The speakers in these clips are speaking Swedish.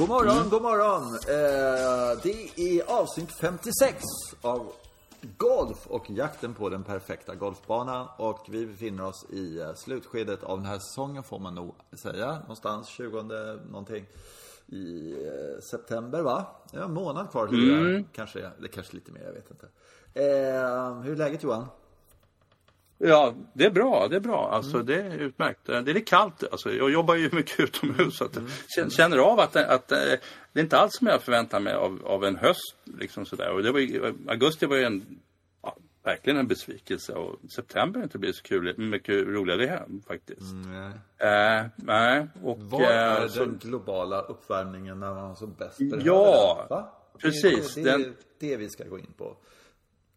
God morgon, god morgon. Eh, det är avsnitt 56 av Golf och jakten på den perfekta golfbanan. Och vi befinner oss i eh, slutskedet av den här säsongen får man nog säga. Någonstans 20 någonting i eh, september va? Det är en månad kvar Mm. det. Kanske, det kanske lite mer, jag vet inte. Eh, hur är läget Johan? Ja, det är bra. Det är bra. Alltså, Det är utmärkt. Det är lite kallt. Alltså, jag jobbar ju mycket utomhus. Så att, känner- Känner av att, att eh, det är inte alls som jag förväntar mig av, av en höst. Liksom sådär. Och det var, augusti var ju en, ja, verkligen en besvikelse. Och september har inte blivit så kul, mycket roligare här, faktiskt. Eh, nej, och... Vad är eh, så- den globala uppvärmningen när man har som bäst Ja, behöver den, va? precis. Det, det, det är Den- det vi ska gå in på.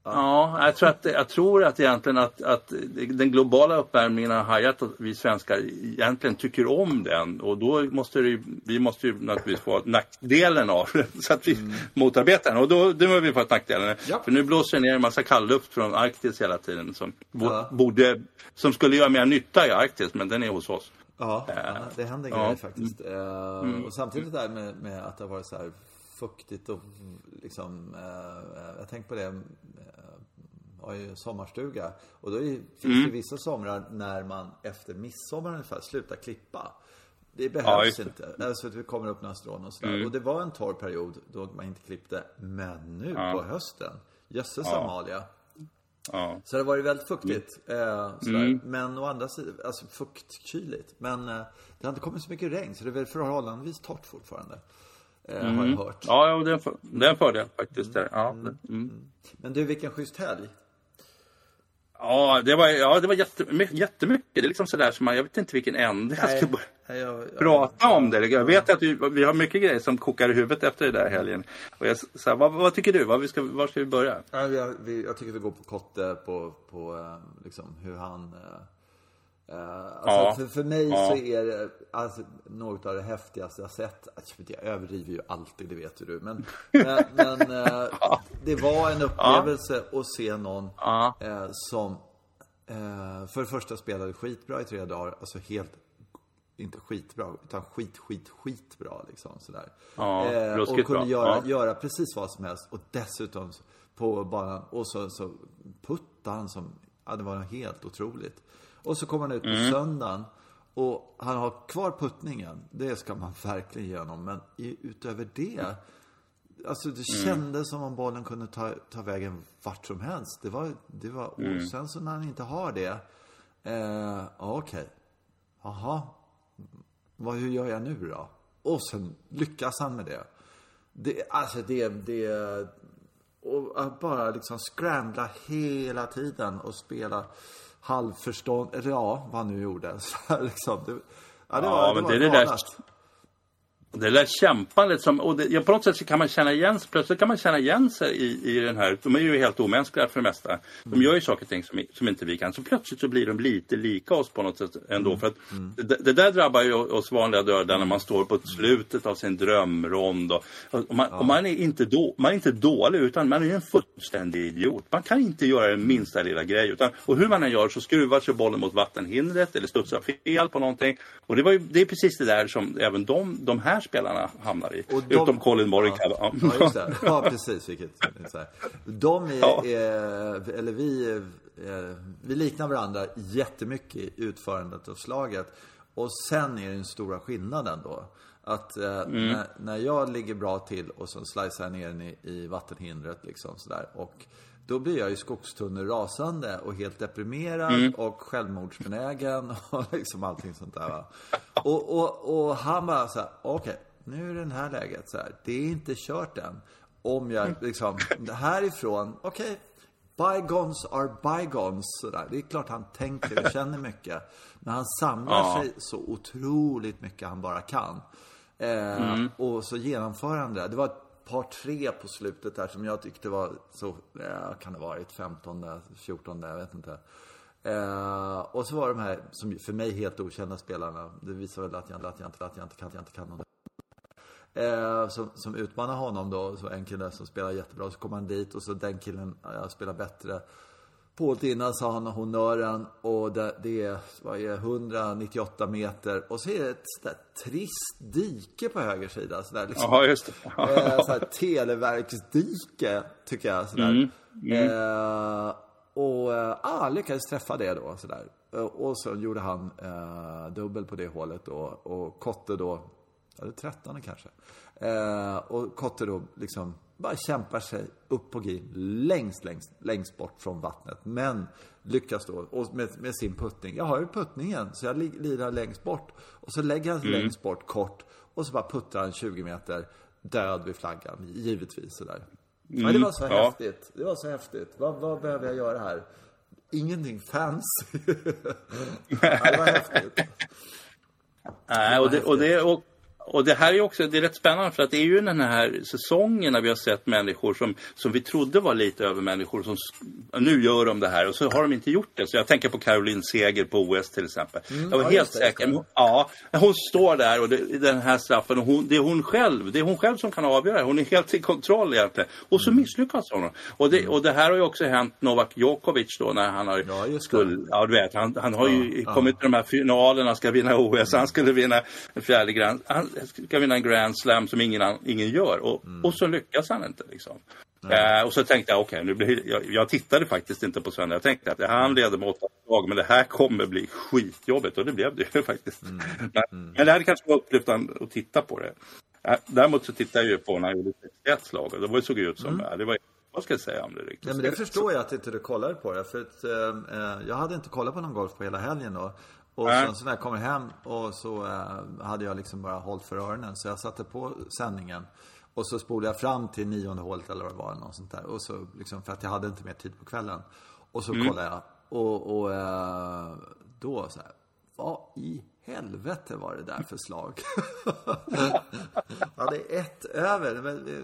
Ja, jag tror, att, jag tror att egentligen att, att den globala uppvärmningen har hajat att vi svenskar egentligen tycker om den och då måste det, vi måste ju naturligtvis få nackdelen av det så att vi motarbetar den och då, då har vi fått nackdelen. Ja. För nu blåser det ner en massa kallluft från Arktis hela tiden som, Ja. borde, som skulle göra mer nytta i Arktis men den är hos oss. Ja, ja, det händer ja. Mm. grejer faktiskt. Eh, Och samtidigt där med, med att det har varit så här fuktigt och liksom, eh, jag tänkte på det, eh, har ju sommarstuga och då är, det- finns Mm. det vissa somrar när man efter midsommar ungefär slutar klippa. Det Ja, behövs det. inte. Alltså att vi kommer upp några strån och sådär. Och det var en torr period då man inte klippte. Men nu Ja. på hösten, jösses Amalia. Ja. Så det har varit väldigt fuktigt. Eh, sådär. Mm. Men å andra sidan, alltså fuktkyligt. Men eh, det har inte kommit så mycket regn så det är väl förhållandevis torrt fortfarande. Eh, Har jag hört. Ja, ja det, är en för, det är en fördel faktiskt. Där. Ja, mm. Men du, vilken schysst helg. Ja, det var, ja, det var jättemycket, jättemycket. Det är liksom sådär som man, jag vet inte vilken ände jag ska börja Nej, jag, jag, prata om det. Jag vet att vi, vi har mycket grejer som kokar i huvudet efter det där helgen. Och jag, så här, vad, vad tycker du? Vad vi ska, var ska vi börja? Ja, vi, jag tycker vi går på Kotte på, på eh, liksom hur han... eh, eh, alltså Ja. för, för mig Ja. så är det alltså, något av det häftigaste jag sett. Alltså, jag överdriver ju alltid, det vet ju du. Men, men, men eh, det var en upplevelse att se någon Ja. eh, som eh, för det första spelade skitbra i tre dagar. Alltså helt, inte skitbra, utan skit, skit, skitbra liksom sådär. Ja, eh, och kunde bra. göra, Ja. göra precis vad som helst. Och dessutom på banan. Och så, så puttade han som, ja det var helt otroligt. Och så kom han ut på Mm. söndagen. Och han har kvar puttningen. Det ska man verkligen ge honom. Men utöver det. Alltså det Mm. kändes som om bollen kunde ta, ta vägen vart som helst. Det var, det var, Mm. och sen så när han inte har det. Eh, okej. Jaha. Vad, hur gör jag nu då? Och sen lyckas han med det. Det, alltså det, det... Och att bara liksom scrambla hela tiden och spela halvförstånd, eller ja, vad han nu gjorde. Så här liksom, det, ja, det Ja, var, det men var det är det galet. Det där kämpandet som, och det, ja, på något sätt så kan man känna igen sig, plötsligt kan man känna igen sig i, i den här, de är ju helt omänskliga för det mesta. De gör ju saker och ting som, som inte vi kan. Så plötsligt så blir de lite lika oss på något sätt ändå. För att det, det där drabbar ju oss vanliga döda när man står på slutet av sin drömrond. Och, och, man, och man, är inte då, man är inte dålig utan man är en fullständig idiot. Man kan inte göra den minsta lilla grej. Utan, och hur man än gör så skruvar sig bollen mot vattenhindret eller studsar fel på någonting. Och det, var ju, det är precis det där som även de, de här spelarna hamnar i. De- Utom Colin Morikawa. Ja, ja, just det. Ja, precis. Vilket, så här. De är, Ja. är, eller vi, är, vi liknar varandra jättemycket i utförandet av slaget. Och sen är den stora skillnaden då. Att eh, Mm. när, när jag ligger bra till och så slicear jag ner den i, i vattenhindret liksom sådär. Och då blir jag ju skogstunnel rasande och helt deprimerad Mm. och självmordsbenägen och liksom allting sånt där va. Och, och, och han bara så här, okej, nu är det det här läget så här. Det är inte kört än. Om jag liksom, härifrån, okej, bygons are bygons sådär. Det är klart han tänker och känner mycket. Men han samlar Ja. sig så otroligt mycket han bara kan. Eh, Och så genomför han det. Det var par tre på slutet där som jag tyckte var så, eh, kan det ha varit 15, 14, jag vet inte. Eh, och så var de här, som för mig helt okända spelarna. Det visar väl att jag, att jag inte, att jag inte kan, att jag inte kan något. Eh, som, som utmanar honom då, så en kille som spelar jättebra, så kommer han dit och så den killen, jag spelar bättre. På innan sa han honnören och det, det är, vad är det, 198 meter och så är det ett sådär trist dike på höger sida. Sådär, liksom. Just det. eh, sådär televerksdike, tycker jag. Sådär. Eh, och eh, ah, lyckades träffa det då. Sådär. Eh, Och så gjorde han eh, dubbel på det hålet då. Och Kotte då, eller 13 kanske. Eh, och Kotte då liksom bara kämpar sig upp på green längst, längst, längst bort från vattnet. Men lyckas då och med, med sin puttning. Jag har ju puttningen så jag li- lirar längst bort. Och så lägger han längst bort kort. Och så bara puttrar han 20 meter död vid flaggan, givetvis sådär. Ja, det var så ja. häftigt. Det var så häftigt. Vad, vad behöver jag göra här? Ingenting fancy. det var häftigt. Nej, och, det, och, det, och, och det här är också det är rätt spännande för att det är ju den här säsongen när vi har sett människor som, som vi trodde var lite över människor som nu gör de det här och så har de inte gjort det. Så jag tänker på Caroline Seger på OS till exempel. jag var Mm, ja, helt det, säker. det. Ja, hon står där och det, den här straffen och hon, det är hon själv. Det är hon själv som kan avgöra. Hon är helt i kontroll egentligen. Och så Mm. misslyckas hon. Och det, och det här har ju också hänt Novak Djokovic då när han har Ja, det. skulle, ja du vet, han, han har ju Ja, kommit till de här finalerna, ska vinna OS, han skulle vinna en fjärde grand, han ska vinna en Grand Slam som ingen, ingen gör och, Mm. och så lyckas han inte liksom. Eh, och så tänkte jag, okej, nu blir jag, jag tittade faktiskt inte på söndag. Jag tänkte att han leder med åtta slag, men det här kommer bli skitjobbigt. Och det blev det ju faktiskt. Mm. Men, men det hade kanske varit upplyftande att titta på det. Eh, däremot så tittade jag ju på när han gjorde 61 slag och det var- såg ut som, ja, det var, vad ska jag säga om det riktigt? Mm. Ja, men det förstår jag att inte du kollade på det. För att, eh, eh, jag hade inte kollat på någon golf på hela helgen då. Och Nej. sen så när jag kommer hem och så eh, hade jag liksom bara hållit för öronen. Så jag satte på sändningen. Och så spolade jag fram till nionde hålet eller vad det var. Något sånt där. Och så liksom, för att jag hade inte mer tid på kvällen. Och så kollade jag. Och, och eh, då så här. Vad i helvete var det där för slag? ja, det är ett över. Men, eh,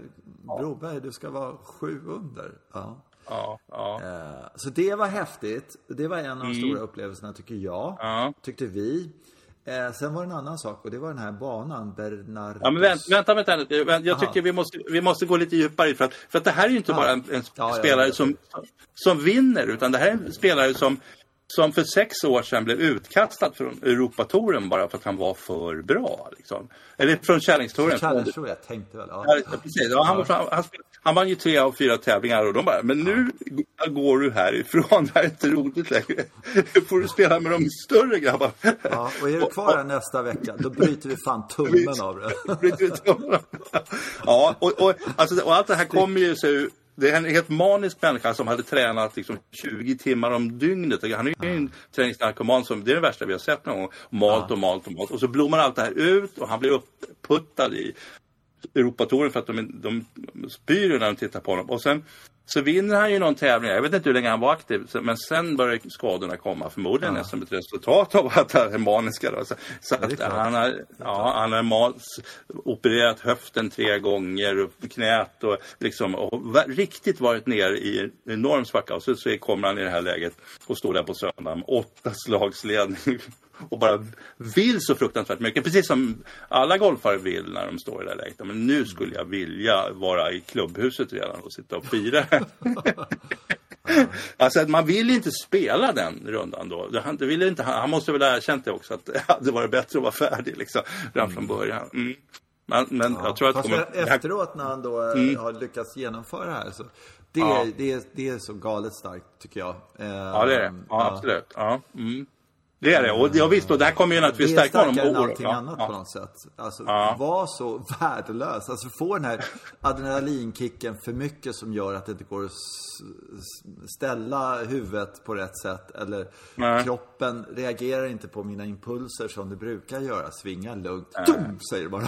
Broberg, du ska vara sju under. Ja. Ja, ja. Eh, Så det var häftigt. Det var en av de stora upplevelserna tycker jag. Ja. Tyckte vi. Eh, Sen var det en annan sak och det var den här banan, Bernard. Ja, men vänta, vänta, vänta. vänta. Jag tycker vi måste, vi måste gå lite djupare för att, för att det här är ju inte Ja. bara en, en Ja, ja, spelare ja. som, som vinner utan det här är en spelare som, som för sex år sedan blev utkastad från Europatouren bara för att han var för bra. Liksom. Eller från Kärringstouren. Challenge tror jag tänkte väl. Ja. Ja, precis. Ja, han, var, fram- han, spel- han vann ju tre av fyra tävlingar och de bara, men nu går du härifrån, det här är inte roligt längre. Nu får du spela med de större grabbarna. Ja, och är du kvar här nästa vecka, då bryter vi fan tummen av det. ja, och, och, alltså, och allt det här kommer ju sig det är en helt manisk människa som hade tränat liksom 20 timmar om dygnet. Han är ju en träningsnarkoman som, det är det värsta vi har sett någon gång. Malt och malt och malt. Och så blommar allt det här ut och han blir uppputtad i Europatouren för att de, de spyr när de tittar på honom. Och sen så vinner han ju någon tävling. Jag vet inte hur länge han var aktiv. Men sen börjar skadorna komma. Förmodligen ja. som ett resultat av att han är maniska. Då. Så, så är att han har, ja, han har mas, opererat höften tre gånger. Och knät och liksom och riktigt varit ner i en enorm svacka. Och så, så kommer han i det här läget och står där på söndag med åtta slagsledning. Och bara vill så fruktansvärt mycket. Precis som alla golfare vill när de står i det läget. Men nu skulle jag vilja vara i klubbhuset redan och sitta och fira. alltså att man vill inte spela den rundan då. Det- Han, det vill inte, han måste väl ha erkänt det också. Att det hade varit bättre att vara färdig liksom, redan från början. Mm. Men, men jag tror att det Fast kommer... det efteråt när han då eh, har lyckats genomföra det här så det, Ja. det, är, det är så galet starkt tycker jag. Ja, det är det. Ja, absolut. Ja. Mm. Det är det. Och ja, visst, och det här kommer ju Det naturligtvis är stärka honom. starkare än allting Ja, annat ja. på något sätt. Alltså, Ja. var så värdelös. Alltså få den här adrenalinkicken för mycket som gör att det inte går att ställa huvudet på rätt sätt. Eller Nej. kroppen reagerar inte på mina impulser som det brukar göra. Svinga lugnt. Dum, säger det bara.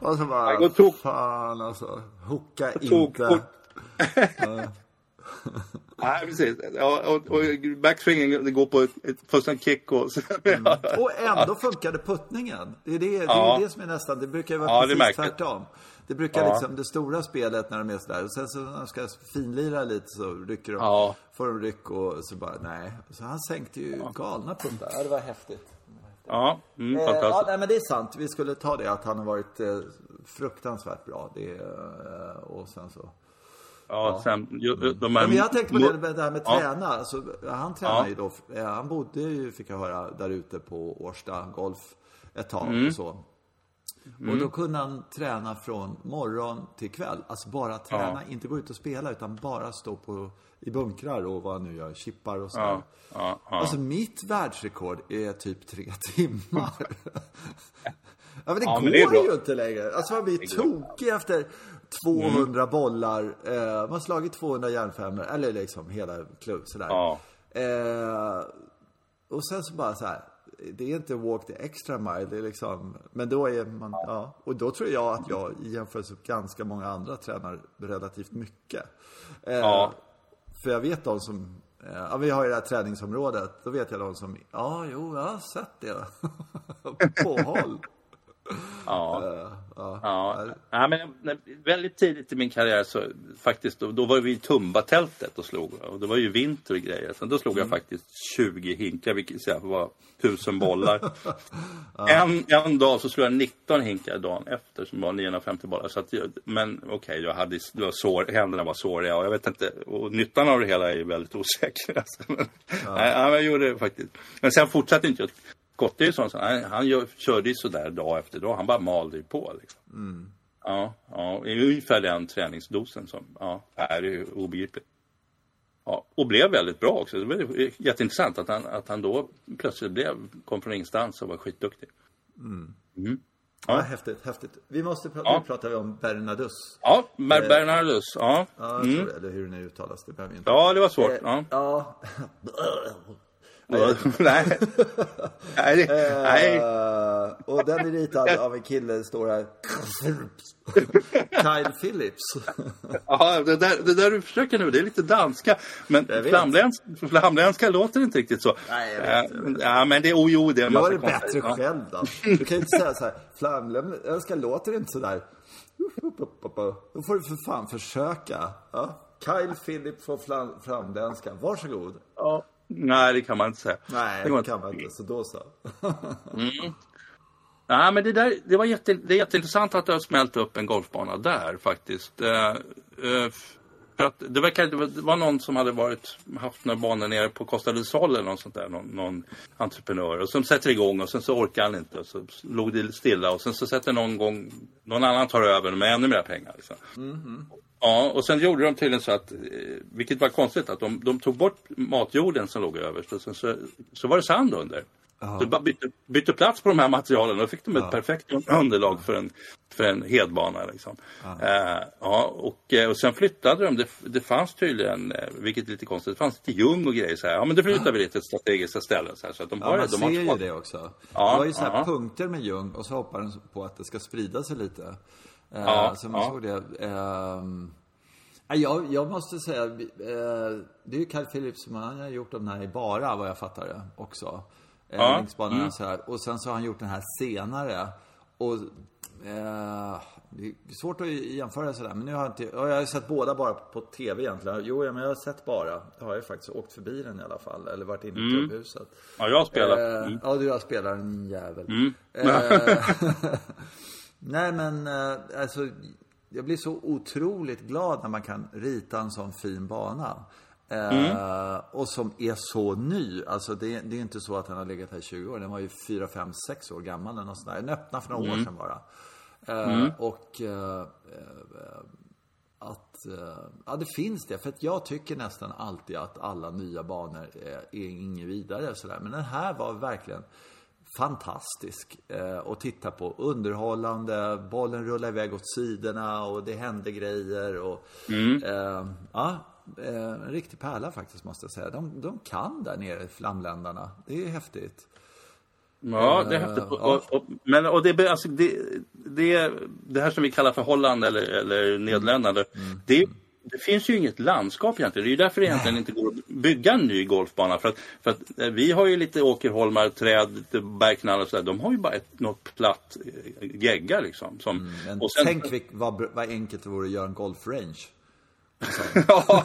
och så bara, tok- fan alltså. Hooka inte. Nej, precis. Ja, och, och backswingen det går på ett, ett första kick och så. Och ändå funkade puttningen. Det är det, det, Ja. är det som är nästan, det brukar ju vara Ja, det precis jag. tvärtom. Det brukar Ja. liksom, det stora spelet när de är sådär, och sen så när de ska finlira lite så rycker de, Ja. får de ryck och så bara, nej. Så han sänkte ju galna puttar. Ja, det var häftigt. Ja, mm, Eh, ja, nej men det är sant. Vi skulle ta det att han har varit eh, fruktansvärt bra. Det, eh, och sen så Ja, sen, ju- de här, Ja, men jag tänkte på det, det här med Ja. träna. Alltså, han tränar Ja. ju då, eh, han bodde ju, fick jag höra, där ute på Årsta Golf ett tag Mm. och så. Och då kunde han träna från morgon till kväll. Alltså bara träna, inte gå ut och spela utan bara stå på, i bunkrar och vad han nu gör, chippar och så. Ja, ja, ja. Alltså mitt världsrekord är typ tre timmar. Ja men det Ja, går men det ju inte längre. Alltså man blir tokig efter 200 bollar. Eh, man har slagit 200 järnfemmor, eller liksom hela klubb sådär. Ja. Eh, och sen så bara så här. Det är inte walk the extra mile, det är liksom, men då är man, ja. Och då tror jag att jag i jämförelse med ganska många andra tränar relativt mycket. Eh, Ja. För jag vet de som, eh, ja vi har ju det här träningsområdet, då vet jag de som, ja jo jag har sett det. På håll. Ja. Eh, ja. Ja, ja men när, väldigt tidigt i min karriär så faktiskt, då, då var vi i Tumbatältet och slog. Och det var ju vinter och grejer. Så då slog jag faktiskt 20 hinkar, vilket säga var tusen bollar. en, en dag så slog jag 19 hinkar dagen efter som var 950 bollar. Så att, men okej, jag hade det var sår, händerna var såriga och jag vet inte. Och nyttan av det hela är väldigt osäker. Alltså. Men, nej, ja, men jag gjorde det faktiskt. Men sen fortsatte inte jag. Kotte är sån, så han, han gör, körde ju sådär dag efter dag. Han bara malde ju på liksom. Ja, ja, det är ungefär den träningsdosen som, ja, är ju obegripligt. Ja, och blev väldigt bra också. Det var jätteintressant att han, att han då plötsligt blev, kom från ingenstans och var skitduktig. Ja, häftigt, häftigt. Vi måste prata, Ja. nu pratar vi om Bernadus. Ja, Ber- Bernardus, ja. Ja, jag tror det, eller hur det nu uttalas, det behöver vi inte. Ja, det var svårt. Eh, Ja. ja. nej. Nej, det- nej. Eh, och den är ritad av en kille, står här. Kyle Phillips. Ja, det där, det där du försöker nu, det är lite danska. Men flamländska, flamländska låter inte riktigt så. Nej, jag vet, Eh, Ja, men det, oh, jo, det är en Gör massa det konstigt. bättre Ja. själv då. Du kan ju inte säga så här, flamländska låter inte sådär. Då får du för fan försöka. Ja. Kyle Phillips flam, flamländska. Varsågod. Ja. Nej, det kan man inte säga. Nej, det det kan man inte. Så då så. Nej, men det, där, det, var jätte, det är jätteintressant att det har smält upp en golfbana där faktiskt. Eh, eh, för att det, verkar, det, var, någon som hade varit, haft några banor nere på Costa del Sol eller något sånt där, någon, någon entreprenör. Och som sätter igång och sen så orkar han inte och så låg det stilla och sen så sätter någon gång, någon annan tar över med ännu mer pengar. Liksom. Ja, och sen gjorde de tydligen så att, eh, vilket var konstigt, att de, de tog bort matjorden som låg överst och sen så, så var det sand under. Så bara bytte, bytte plats på de här materialen och då fick de ett perfekt underlag för en, för en hedbana. Liksom. Eh, ja, och, eh, och sen flyttade de, det, det fanns tydligen, eh, vilket är lite konstigt, det fanns lite ljung och grejer så här. Ja men det flyttar vi lite strategiska ställen så här. Så att de Ja, har, man de ser har ju det också. Ja, det var ju så här ja. punkter med Ljung och så hoppar den på att det ska sprida sig lite. Eh, Ja, man ja. såg det. Ehm, ja, jag, jag måste säga, eh, det är ju Kyle Phillips som han har gjort de här i bara, vad jag fattar det, också. Eh, Ja, Längsbanorna mm. så här. Och sen så har han gjort den här senare. Och eh, det är svårt att jämföra sådär. Men nu har jag inte, ja, jag har sett båda bara på TV egentligen. Jo, ja, men jag har sett bara. Jag har ju faktiskt åkt förbi den i alla fall. Eller varit inne i klubbhuset. Ja, jag spelar. Eh, Mm. Ja, du har spelar en jävel. Eh, nej, men eh, alltså, jag blir så otroligt glad när man kan rita en sån fin bana. Eh, Och som är så ny. Alltså det, det är inte så att den har legat här i 20 år. Den var ju 4, 5, 6 år gammal eller något sånt där. Den öppnade för några år sedan bara. Eh, Och eh, eh, att, ja det finns det. För att jag tycker nästan alltid att alla nya banor är, är inget vidare sådär. Men den här var verkligen fantastisk eh, att titta på. Underhållande, bollen rullade iväg åt sidorna och det hände grejer. Och, eh, ja, eh, en riktig pärla faktiskt måste jag säga. De, de kan där nere, flamländarna. Det är häftigt. Ja, det är häftigt. ja. Och, och, men, och det, alltså, det, det, det här som vi kallar för Holland eller, eller Nederländerna. Det, det finns ju inget landskap egentligen. Det är ju därför det egentligen inte går att bygga en ny golfbana. För att, för att eh, vi har ju lite åkerholmar, träd, bergknallar och sådär. De har ju bara ett, något platt eh, gegga liksom. Som, Men och sen, tänk vad, vad enkelt det vore att göra en golfrange. ja,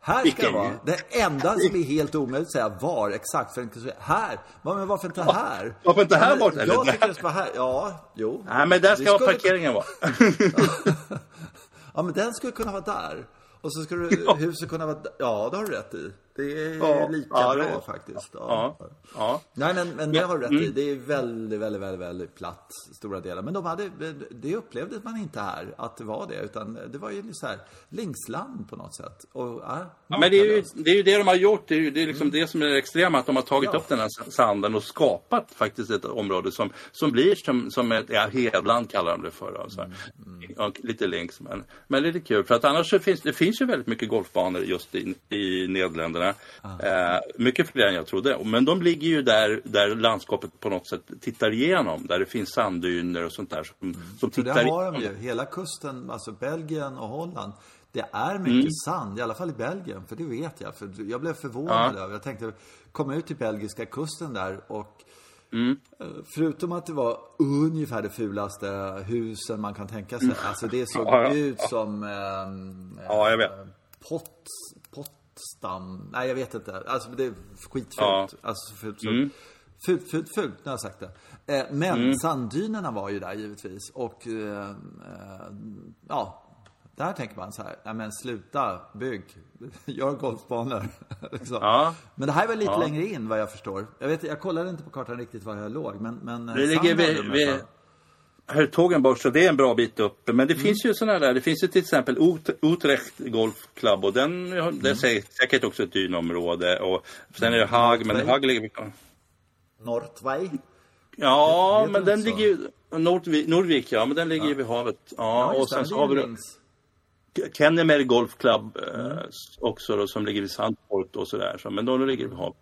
Här ska det vara. Det enda som är helt omöjligt att säga var exakt. För säga här. Men varför inte här? Varför inte här borta? Jag tycker det ska vara här. Ja, jo. Nej, men där ska skulle- parkeringen vara. Ja, men den skulle kunna vara där. Och så skulle ja. huset kunna vara Ja, det har du rätt i. Det är ja. lika ja, bra det... faktiskt. Ja. ja. Nej, men, men det har du rätt mm. i. Det är väldigt, väldigt, väldigt, väldigt platt, stora delar. Men de hade, det upplevde man inte här, att det var det. Utan det var ju så här längsland på något sätt. Och, ja, men det är, ju, det är ju det de har gjort. Det är ju det, är liksom mm. det som är det extrema. Att de har tagit upp den här sanden och skapat faktiskt ett område som, som blir som, som ett ja, hedland kallar de det för. Alltså. Mm. Mm. lite längs, men, men lite kul. För att annars så finns det finns ju väldigt mycket golfbanor just i, i Nederländerna. Eh, mycket fler än jag trodde. Men de ligger ju där, där landskapet på något sätt tittar igenom. Där det finns sanddyner och sånt där. Som, mm. som tittar det har de ju. Hela kusten, alltså Belgien och Holland. Det är mycket mm. sand, i alla fall i Belgien. För det vet jag. För jag blev förvånad ja. Jag tänkte komma ut till belgiska kusten där och Mm. Eh, förutom att det var ungefär det fulaste husen man kan tänka sig. Mm. Alltså det såg ja, ja. ut som... Eh, ja, jag vet. Pott, pottstam. Nej, jag vet inte. Alltså det är skitfult. Ja. Alltså fult, så. Mm. Fult, fult, fult, när jag sagt det. Eh, men mm. sanddynerna var ju där givetvis. Och eh, eh, ja, där tänker man så här, nej men sluta, bygg, gör golfbanor. liksom. ja. Men det här var lite ja. längre in vad jag förstår. Jag, vet, jag kollade inte på kartan riktigt var jag låg, men... men det ligger vid, vid Hertogenbosch, så det är en bra bit upp. Men det mm. finns ju sådana där, det finns ju till exempel Utrecht Golf Club och den, mm. det är säkert också ett dynområde. Och sen är det Haag, men Haag ligger... Nordvej? Ja, men den ligger ju... Nordvik, Nordvik, ja, men den ligger ju ja. vid havet. Ja, ja och sen så har vi Kennemer Golf Club mm. eh, också då, som ligger vid Sandport och sådär. Så, men de ligger vid havet.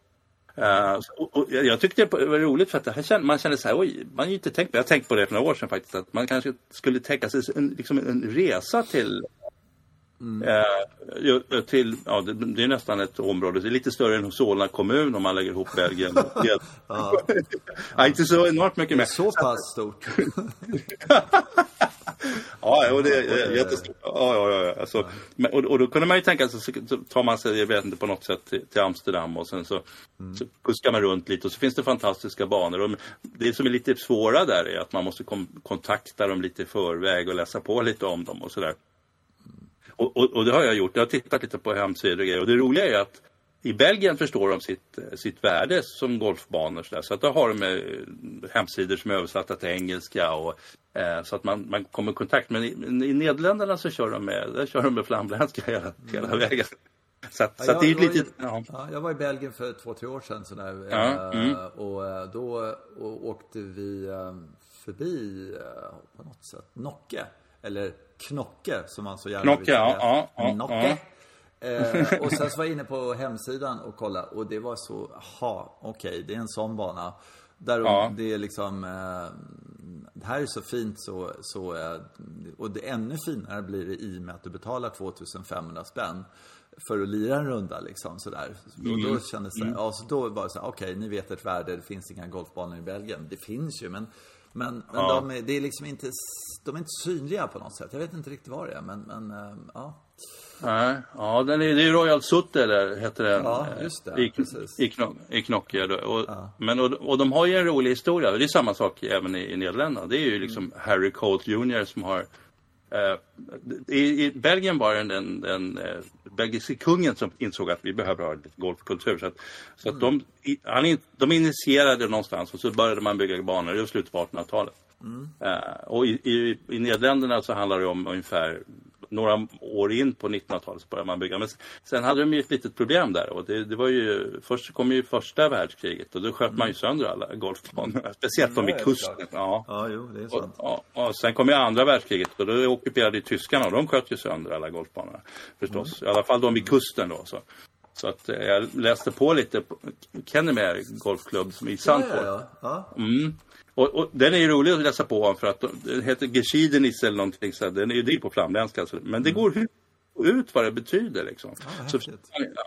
Uh, och, och jag tyckte det var roligt för att det här kände, man kände så här, oj, man har ju inte tänkt på Jag har tänkt på det för några år sedan faktiskt, att man kanske skulle tänka sig en, liksom en resa till Mm. Uh, till, ja, det, det, är nästan ett område, det är lite större än Solna kommun om man lägger ihop Belgien och ja. inte så enormt mycket mer. Så pass stort. ja, och det är jättestort. Ja, ja, ja. Alltså, och, och då kunde man ju tänka sig, så tar man sig, jag vet inte, på något sätt till, till Amsterdam och sen så, mm. så kuskar man runt lite och så finns det fantastiska banor. Och det som är lite svåra där är att man måste kom, kontakta dem lite i förväg och läsa på lite om dem och sådär. Och, och, och, det har jag gjort. Jag har tittat lite på hemsidor och grejer. Och det roliga är att i Belgien förstår de sitt, sitt värde som golfbanor. Så, så att då har de eh, hemsidor som är översatta till engelska. Och, eh, så att man, man kommer i kontakt. Men i, i Nederländerna så kör de med, där kör de med flamländska hela, hela mm. vägen. Så, att, ja, så att det är lite... Ja. ja. jag var i Belgien för två, tre år sedan. Sådär, ja, mm. Och eh, då och åkte vi eh, förbi på något sätt Nocke. Eller Knocke som man så gärna vill säga. Ja, ja, Knocke. Eh, och sen så var jag inne på hemsidan och kollade och det var så, aha, okej, okay, det är en sån bana. Där ja. det är liksom, eh, det här är så fint så, så eh, och det ännu finare blir det i och med att du betalar 2500 spänn för att lira en runda liksom sådär. Mm. Och då mm. kändes det, mm. ja, så då var det så okej, okay, ni vet ert värde, det finns inga golfbanor i Belgien. Det finns ju, men men, men ja. de, det är liksom inte, de är inte synliga på något sätt. Jag vet inte riktigt vad det är, men, men äh, ja. Nej, ja, den är, det är Royal Sutter där, heter den. Ja, just det. I, precis. i, knock, i Knocke. Och, ja. men, och, och de har ju en rolig historia. Det är samma sak även i, i Nederländerna. Det är ju liksom mm. Harry Colt Jr som har i, I Belgien var det den, den uh, belgiske kungen som insåg att vi behöver ha lite golfkultur. Så att, så att de, han, de initierade någonstans och så började man bygga banor i slutet på 1800-talet. Mm. Uh, och i, i, i Nederländerna så handlar det om ungefär några år in på 1900-talet så började man bygga. Men sen hade de ju ett litet problem där. Och det, det var ju, först kom ju första världskriget och då sköt mm. man ju sönder alla golfbanor. Speciellt de vid kusten. Ja. ja, jo, det är sant. Och, och, och, sen kom ju andra världskriget och då ockuperade tyskarna och de sköt ju sönder alla golfbanor. Förstås. Mm. I alla fall de vid kusten då. Så. Så att eh, jag läste på lite. Kennemer Golfklubb som i Sandport. Ja, ja, ja. Mm. Och, och, den är ju rolig att läsa på om för att den heter Geschiedenis eller någonting så den är ju på flamländska. Men det mm. går ut vad det betyder liksom. Ja, så,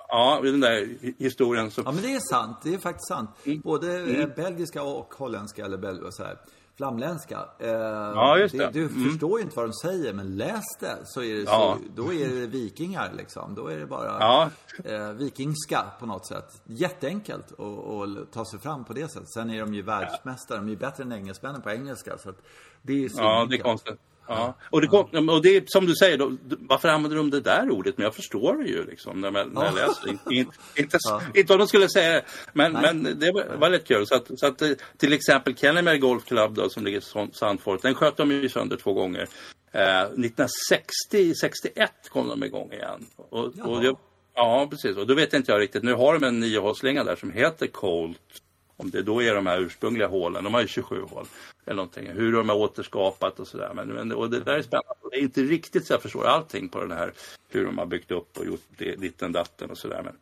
ja, den där historien. Så... Ja, men det är sant. Det är faktiskt sant. Mm. Både mm. belgiska och holländska eller bel så här flamländska. Eh, ja, just det. du mm. förstår ju inte vad de säger, men läs det så är det ja. så, då är det vikingar liksom. Då är det bara ja. eh, vikingska på något sätt. Jätteenkelt att ta sig fram på det sättet. Sen är de ju världsmästare, de är ju bättre än engelsmännen på engelska. Så det är så ja, det är konstigt. Ja. Och, det kom, och det som du säger, då, varför använder de det där ordet? Men jag förstår det ju liksom när, man, när jag läser det. Inte, inte, ja. inte vad de skulle säga men, men det var, var lite kul. Så att, så att, eh, till exempel Kennemer Golf Club då, som ligger i Sandfort, den sköt de ju sönder två gånger. Eh, 1960-61 kom de igång igen. Och, och jag, ja, precis. Och då vet inte jag riktigt. Nu har de en niohålslinga där som heter Colt om det då är de här ursprungliga hålen, de har ju 27 hål eller någonting, hur de har återskapat och sådär. Men, men, och det där är spännande. Det är inte riktigt så jag förstår allting på den här, hur de har byggt upp och gjort det, ditten datten och sådär. Men,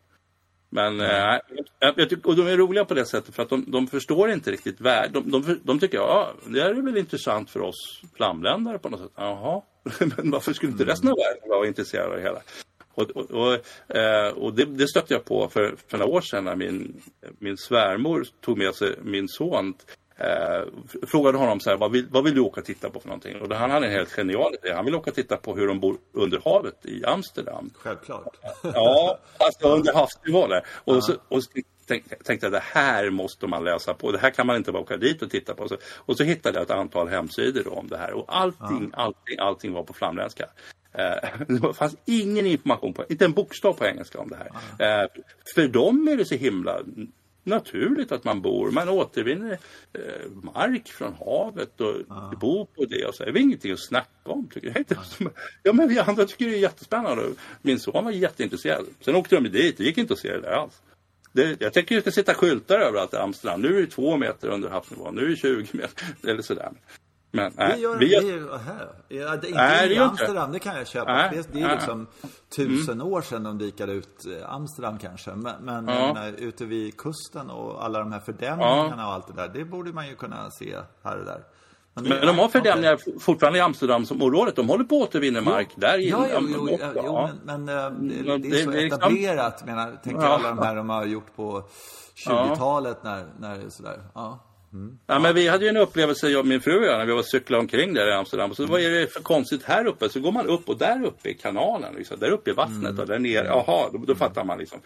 men mm. äh, jag, tycker, och de är roliga på det sättet för att de, de förstår inte riktigt värde. De, de, de, tycker, ja, det här är väl intressant för oss flamländare på något sätt. Jaha, men varför skulle inte resten av världen vara intresserade av det hela? Och, och, och, eh, och det, det, stötte jag på för, för några år sedan när min, min svärmor tog med sig min son Eh, frågade honom så här, vad vill, vad vill du åka och titta på för någonting? Och han hade en helt genial idé. Han vill åka och titta på hur de bor under havet i Amsterdam. Självklart. Ja, alltså under havsnivå där. Och, så, och så tänkte jag, det här måste man läsa på. Det här kan man inte bara åka dit och titta på. Och så hittade jag ett antal hemsidor om det här. Och allting, allting, allting var på flamländska. Eh, det fanns ingen information, på, inte en bokstav på engelska om det här. Mm. För dem är det så himla naturligt att man bor, man återvinner eh, mark från havet och ja. bor på det och så. Det är ingenting att snacka om. Tycker jag. Ja. ja men vi andra tycker det är jättespännande. Min son var jätteintresserad. Sen åkte de dit, det gick inte att se det där alls. Det, jag tänker att det ska sitta skyltar överallt i Amsterdam. Nu är det två meter under havsnivån, nu är det 20 meter eller sådär. Men, det gör vi gör, här. Ja, det, inte nej, i Amsterdam, inte. det kan jag köpa. Nej, det, det är liksom tusen mm. år sedan de dikade ut eh, Amsterdam kanske. Men, men ja. menar, ute vid kusten och alla de här fördämningarna ja. och allt det där. Det borde man ju kunna se här och där. Men, men de har fördämningar okay. fortfarande i Amsterdamområdet. De håller på att återvinna mark jo. där Ja, jo, jo, jo, jo men, men äh, det, det, är så det, etablerat. Liksom... Menar, tänk ja. alla de här de har gjort på 20-talet när, när det är sådär. Ja. Mm. Ja, men vi hade ju en upplevelse, jag och min fru och jag, när vi var cykla omkring där i Amsterdam. Så mm. vad är det för konstigt här uppe? Så går man upp och där uppe är kanalen, liksom, där uppe är vattnet mm. och där nere, jaha, då, då fattar man liksom.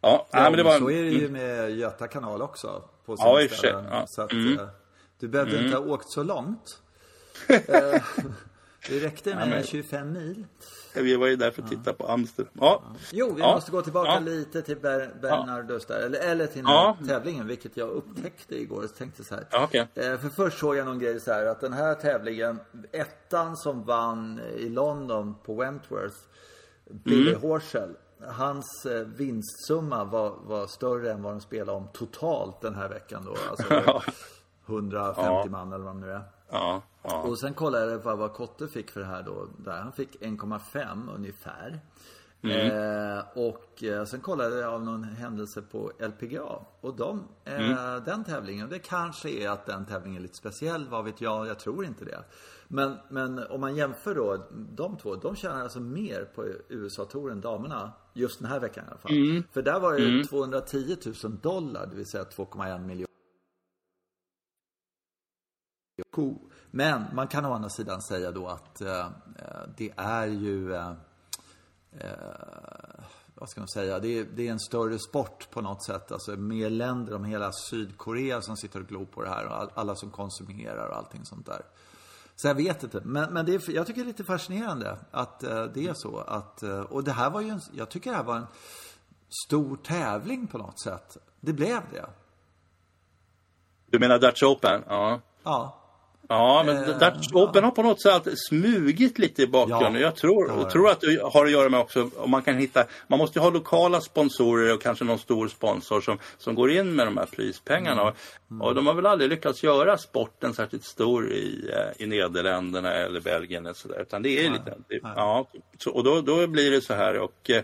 Ja, ja, men det var... så är det ju med Göta kanal också. På ja, i och för sig. Så att, mm. Eh, du behövde mm. inte ha åkt så långt. Det räckte med ja, men... 25 mil. Vi var ju där för att titta på Amsterdam. Ja. Jo, vi måste gå tillbaka lite till Ber Bernardus där. Eller, eller till den här tävlingen, vilket jag upptäckte igår. Jag tänkte så här. Okay. Eh, för först såg jag någon grej så här att den här tävlingen, ettan som vann i London på Wentworth, Billy mm. Horschel. Hans eh, vinstsumma var, var större än vad de spelade om totalt den här veckan då. Alltså 150 man eller vad det nu är. Ja. Och sen kollade jag vad, vad Kotte fick för det här då. Där han fick 1,5 ungefär. Mm. Eh, och eh, sen kollade jag av någon händelse på LPGA. Och de, eh, mm. den tävlingen, det kanske är att den tävlingen är lite speciell, vad vet jag, jag tror inte det. Men, men om man jämför då de två, de tjänar alltså mer på USA-touren, damerna, just den här veckan i alla fall. Mm. För där var det 210 mm. 000 dollar, det vill säga 2,1 miljoner. Men man kan å andra sidan säga då att eh, det är ju eh, eh, vad ska man säga, det är, det är, en större sport på något sätt. Alltså mer länder om hela Sydkorea som sitter och glor på det här och all, alla som konsumerar och allting sånt där. Så jag vet inte. Men, men det är, jag tycker det är lite fascinerande att uh, det är så. Att, uh, och det här var ju en, jag tycker det här var en stor tävling på något sätt. Det blev det. Du menar Dutch Open? Ja. Ja. Ja, men eh, Dutch Open har på något sätt smugit lite i bakgrunden. Ja, jag tror, ja, tror att det har att göra med också om man kan hitta, man måste ju ha lokala sponsorer och kanske någon stor sponsor som, som går in med de här prispengarna. Mm. Mm. Och de har väl aldrig lyckats göra sporten särskilt stor i, eh, i Nederländerna eller Belgien eller sådär. Utan det är Nej. lite, det, ja, så, och då, då blir det så här och Eh,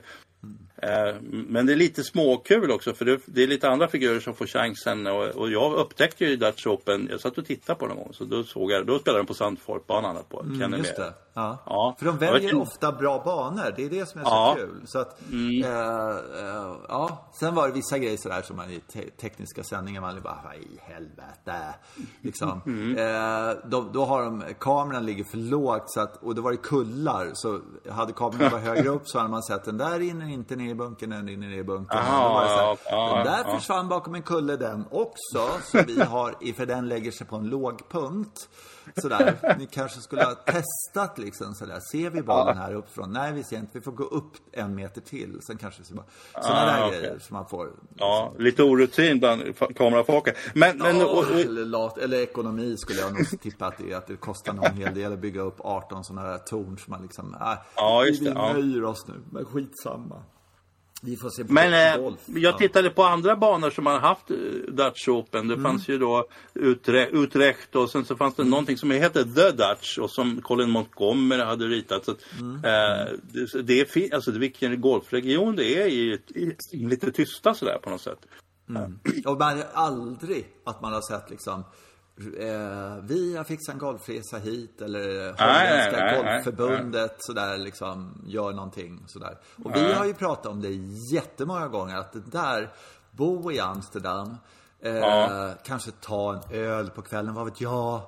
men det är lite småkul också för det är lite andra figurer som får chansen och, jag upptäckte ju Dutch Open, jag satt och tittade på någon gång så då såg jag, då spelade de på Sandfort-banan på mm, Just det. Ja. ja. För de väljer ofta bra banor, det är det som är så ja. kul. Så att, mm. äh, äh, ja. Sen var det vissa grejer sådär som man i te tekniska sändningar, man bara, vad i helvete. Liksom. Mm. Äh, då, då, har de, kameran ligger för lågt så att, och då var det kullar. Så hade kameran varit högre upp så hade man sett den där rinner inte ner i bunkern, den rinner ner i bunkern. Aha, så här, ja, den där ja. försvann bakom en kulle den också. Så vi har, i- för den lägger sig på en låg punkt. Sådär. Ni kanske skulle ha testat liksom sådär. Ser vi bollen här uppifrån? Nej, vi ser inte. Vi får gå upp en meter till. Sen kanske ser bara... Sådana där Ah, okej. grejer som man får. Ja, lite orutin bland kamerafolket. Men, men och, och, eller, lat, eller ekonomi skulle jag nog tippa att det är. Att det kostar någon hel del att bygga upp 18 sådana där torn som man liksom... Äh, Ja, just vi det, ja. nöjer oss nu. Men skitsamma. Vi får se på Men eh, jag Ja. tittade på andra banor som har haft eh, Dutch Open. Det fanns ju då Utre Utrecht och sen så fanns det någonting som heter The Dutch och som Colin Montgomery hade ritat. Så, att, eh, det, det är alltså vilken golfregion det är i, i, i lite tysta sådär på något sätt. Och man är aldrig att man har sett liksom eh, vi har fixat en golfresa hit eller Holländska nej, nej, nej, golfförbundet sådär liksom gör någonting sådär. Och vi har ju pratat om det jättemånga gånger att det där, bo i Amsterdam, eh, Ja. kanske ta en öl på kvällen, vad vet jag.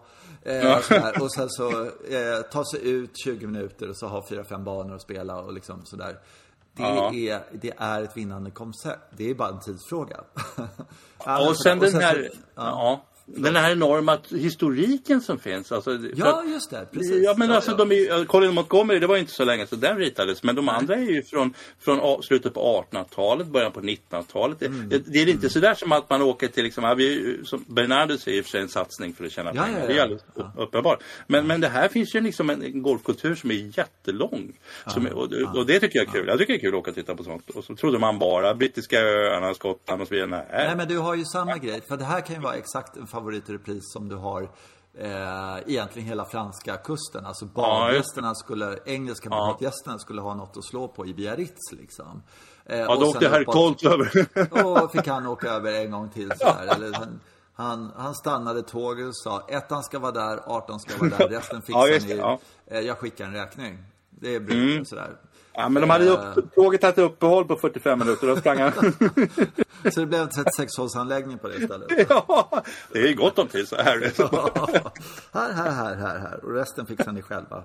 Eh, sådär. Och sen så eh, ta sig ut 20 minuter och så ha fyra, fem banor att spela och liksom sådär. Det, Ja. är, det är ett vinnande koncept. Det är bara en tidsfråga. Ja, men Och sen den här, så- ja. Den här enorma historiken som finns. Alltså, Ja, att- just det. Precis. Ja, men Ja, alltså ja. de är, ju- Colin Montgomery, det var ju inte så länge sedan den ritades. Men de andra är ju från, från slutet på 1800-talet, början på 1900-talet. Mm. Det, det är inte sådär som att man åker till, liksom, vi, är ju- som Bernardo säger i och för sig en satsning för att tjäna pengar. ja, Det är alldeles uppenbart. Men, men det här finns ju liksom en, golfkultur som är jättelång. Som är, och, och det tycker jag är kul. Jag tycker det är kul att åka och titta på sånt. Och så trodde man bara brittiska öarna, Skottland och så vidare. Nej. Nej, men du har ju samma grej. För det här kan ju vara exakt en favorit i repris som du har eh, egentligen hela franska kusten. Alltså badgästerna skulle, engelska badgästerna skulle ha något att slå på i Biarritz liksom. Eh, Ja, då och åkte herr Colt över. Och fick han åka över en gång till. Eller han, han, han stannade tåget och sa ettan ska vara där, 18 ska vara där, resten fixar Ja, ni. ja. Eh, Jag skickar en räkning. Det är brukligt sådär. Ja, men de hade upp, tåget hade uppehåll på 45 minuter. Då sprang han. Så det blev en 36-hålsanläggning på det istället. ja, det är gott om tid så här. här, här, här, här, här. Och resten fixar ni själva.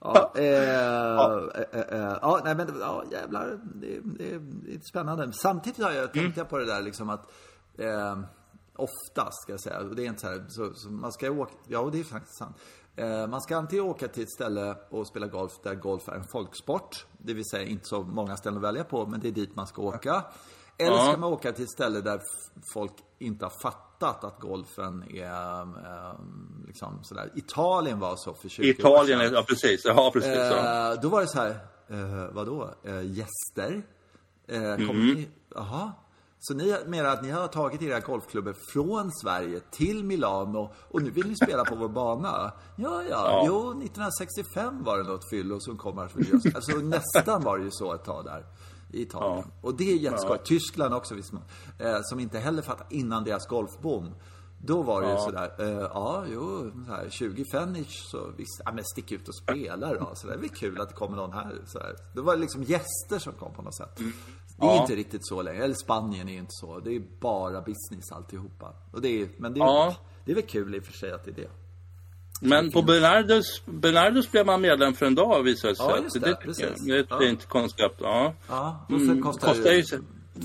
Ja, eh, eh, eh, ja, nej men ja, jävlar. Det, det, det är spännande. Samtidigt har jag tänkt på det där liksom att eh, oftast ska jag säga, och det är inte så här, så, så man ska åka, ja det är faktiskt sant. Eh, man ska antingen åka till ett ställe och spela golf där golf är en folksport. Det vill säga inte så många ställen att välja på, men det är dit man ska åka. Eller ska man åka till ett ställe där folk inte har fattat att golfen är eh, liksom sådär. Italien var så för 20 år Italien, sedan. är, ja precis. Ja, precis ja. Eh, då var det så här, eh, vadå, eh, gäster? Eh, Mm. kommer ni, jaha? Så ni menar att ni har tagit era golfklubbor från Sverige till Milano och nu vill ni spela på vår bana? Ja, ja, jo, 1965 var det något fyllo som kom här. Alltså nästan var det ju så ett tag där i Italien. Och det är jätteskoj. Tyskland också, visst man, eh, som inte heller fattade innan deras golfboom. Då var det ju sådär, eh, ja, jo, så här, 20 Fenich, så visst, ja men stick ut och spela då. Så det är väl kul att det kommer någon här. Så här. Det var liksom gäster som kom på något sätt. Det är Ja. inte riktigt så längre. Eller Spanien är ju inte så. Det är bara business alltihopa. Och det är, men det är, Ja. det är väl kul i och för sig att det är det. Men på Bernardos, Bernardos blev man medlem för en dag visade det sig. Ja, just det, det, precis. det är ett Ja. fint koncept. Ja. Ja, och så Mm, kostar, kostar det ju ju så-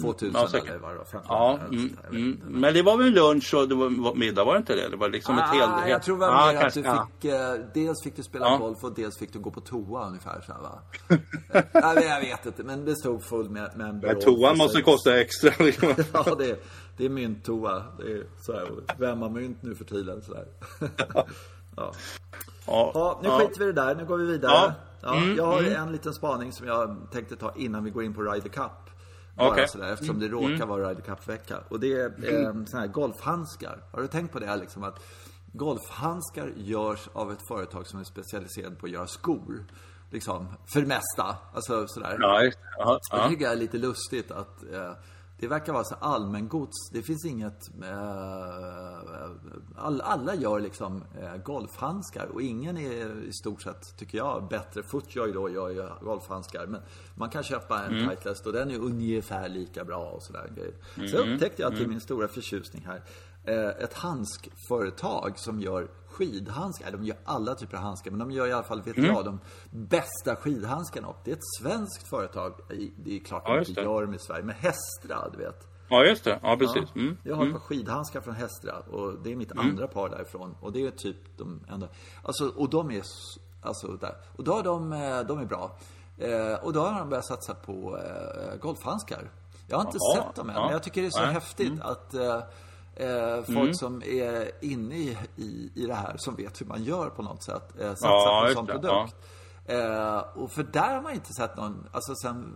2000 Ja, säkert. eller vad det var, 15 Ja, eller mm, mm. men det var väl lunch och det var middag, var det inte det? Det var liksom ett helt... Ah, jag tror var Ja, mer att du fick, eh, dels fick du spela Ja. golf och dels fick du gå på toa ungefär så här, va? Eh, Nej, jag vet inte, men det stod full med member. Men och- toan måste kosta extra. Ja, det är, det är mynttoa. Det är så här, vem har mynt nu för tiden? Så här. ja. Ja, ja, nu ja. skiter vi i det där. Nu går vi vidare. Ja. Mm, jag har mm. en liten spaning som jag tänkte ta innan vi går in på Ryder Cup. Bara Okej. sådär, eftersom det råkar vara Ryder Cup-vecka. Och det är eh, såna här golfhandskar. Har du tänkt på det liksom att golfhandskar görs av ett företag som är specialiserat på att göra skor. Liksom, för det mesta. Alltså sådär. Ja, just det. Ja, Det tycker jag är lite lustigt att eh, det verkar vara så allmängods. Det finns inget... Eh, all, alla gör liksom eh, golfhandskar och ingen är i stort sett, tycker jag, bättre. Footjoy då gör ju golfhandskar. Men man kan köpa en Titleist och den är ungefär lika bra och sådär grejer. Så upptäckte jag till min stora förtjusning här eh, ett handskföretag som gör skidhandskar. De gör alla typer av handskar, men de gör i alla fall, vet Mm. jag, de bästa skidhandskarna. Och det är ett svenskt företag. Det är klart Ja, de inte gör dem i Sverige, men Hestra, du vet. Ja, just det. Ja, precis. Mm. Jag har ett par skidhandskar från Hestra och det är mitt andra par därifrån. Och det är typ de enda. Alltså, och de är, alltså där. Och då har de, eh, de är bra. Eh, och då har de börjat satsa på eh, golfhandskar. Jag har inte Jaha, sett dem än, ja. men jag tycker det är så Nej. häftigt att eh, eh, folk som är inne i, i, i det här, som vet hur man gör på något sätt, eh, satsar Ja, på en sån det, produkt. Eh, och för där har man inte sett någon, alltså sen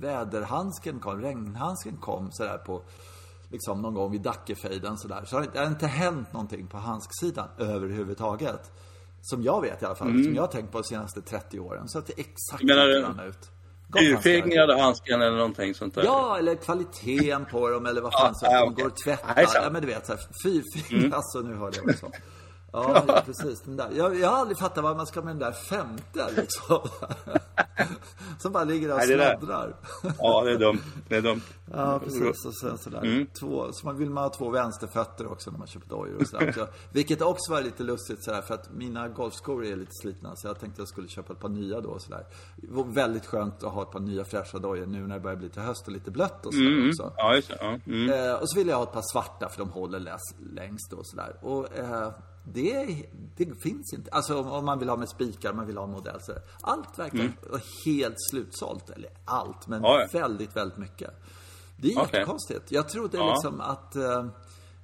väderhandsken kom, regnhandsken kom sådär på, liksom någon gång vid Dackefejden sådär. Så har det, har inte hänt någonting på handsksidan överhuvudtaget. Som jag vet i alla fall, som jag har tänkt på de senaste 30 åren. Så att det är exakt Mm. menar likadana ut. Golfhandskar. Urfingrade handsken eller någonting sånt där. Ja, eller kvaliteten på dem eller vad fan Ja, så att de okej. går att tvätta. Nej. Ja, men du vet såhär, fyrfingrar, alltså nu hörde jag också. Ja, ja, precis. Den där. Jag, jag har aldrig fattat vad man ska med den där femte liksom. Som bara ligger där och sladdrar. Ja, det är dumt. Det är dumt. Ja, precis. Och sen sådär. Mm. Två, så man vill man ha två vänsterfötter också när man köper dojor och sådär. Så, vilket också var lite lustigt sådär, för att mina golfskor är lite slitna. Så jag tänkte jag skulle köpa ett par nya då och sådär. Det var väldigt skönt att ha ett par nya fräscha dojor nu när det börjar bli till höst och lite blött och sådär Mm. också. Ja, just. Ja. Mm. Eh, och så vill jag ha ett par svarta för de håller läs, längst och sådär. Och eh, det, det finns inte. Alltså om, om man vill ha med spikar, man vill ha modell så Allt verkar vara helt slutsålt. Eller allt, men Mm. Ja. väldigt, väldigt mycket. Det är Okej. jättekonstigt. Jag tror det är Ja. liksom att eh,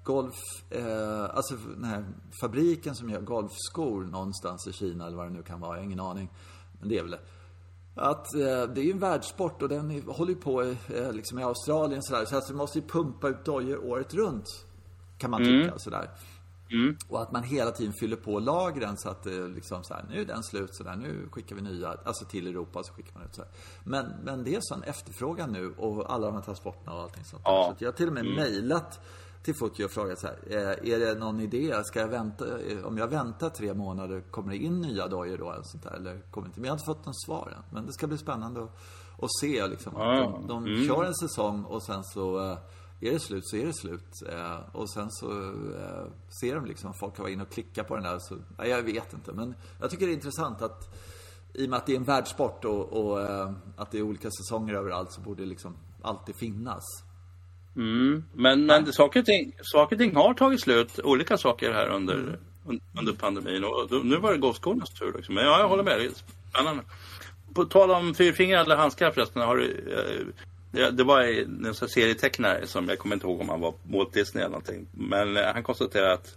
golf, eh, alltså den här fabriken som gör golfskor någonstans i Kina eller vad det nu kan vara, jag har ingen aning. Men det är väl det. Att eh, det är ju en världssport och den är, håller ju på eh, liksom i Australien sådär. Så alltså, du måste ju pumpa ut dojor året runt. Kan man tycka sådär. Och att man hela tiden fyller på lagren så att det liksom så här, nu är den slut sådär, nu skickar vi nya, alltså till Europa så skickar man ut så här. Men, men det är sån efterfrågan nu och alla de här transporterna och allting sånt där. Ja. Så jag har till och med mejlat till Futio och frågat så här, eh, är det någon idé, ska jag vänta, eh, om jag väntar tre månader, kommer det in nya dojor då eller sånt där? Eller kommer inte? Men jag har inte fått någon svar än. Men det ska bli spännande att, att se liksom. Ja, de de kör en säsong och sen så eh, är det slut så är det slut. Eh, och sen så eh, ser de liksom, folk har varit inne och klickat på den där. Så, nej, jag vet inte. Men jag tycker det är intressant att i och med att det är en världssport och, och eh, att det är olika säsonger överallt så borde det liksom alltid finnas. Mm. Men, men saker, och ting, saker och ting har tagit slut, olika saker här under, un, under pandemin. Och nu var det golfskornas tur. Liksom. Men ja, jag håller med, det är spännande. På tal om fyrfingrade handskar förresten. Har du, eh, det, det var en serietecknare som jag kommer inte ihåg om han var Walt Disney eller någonting. Men eh, han konstaterade att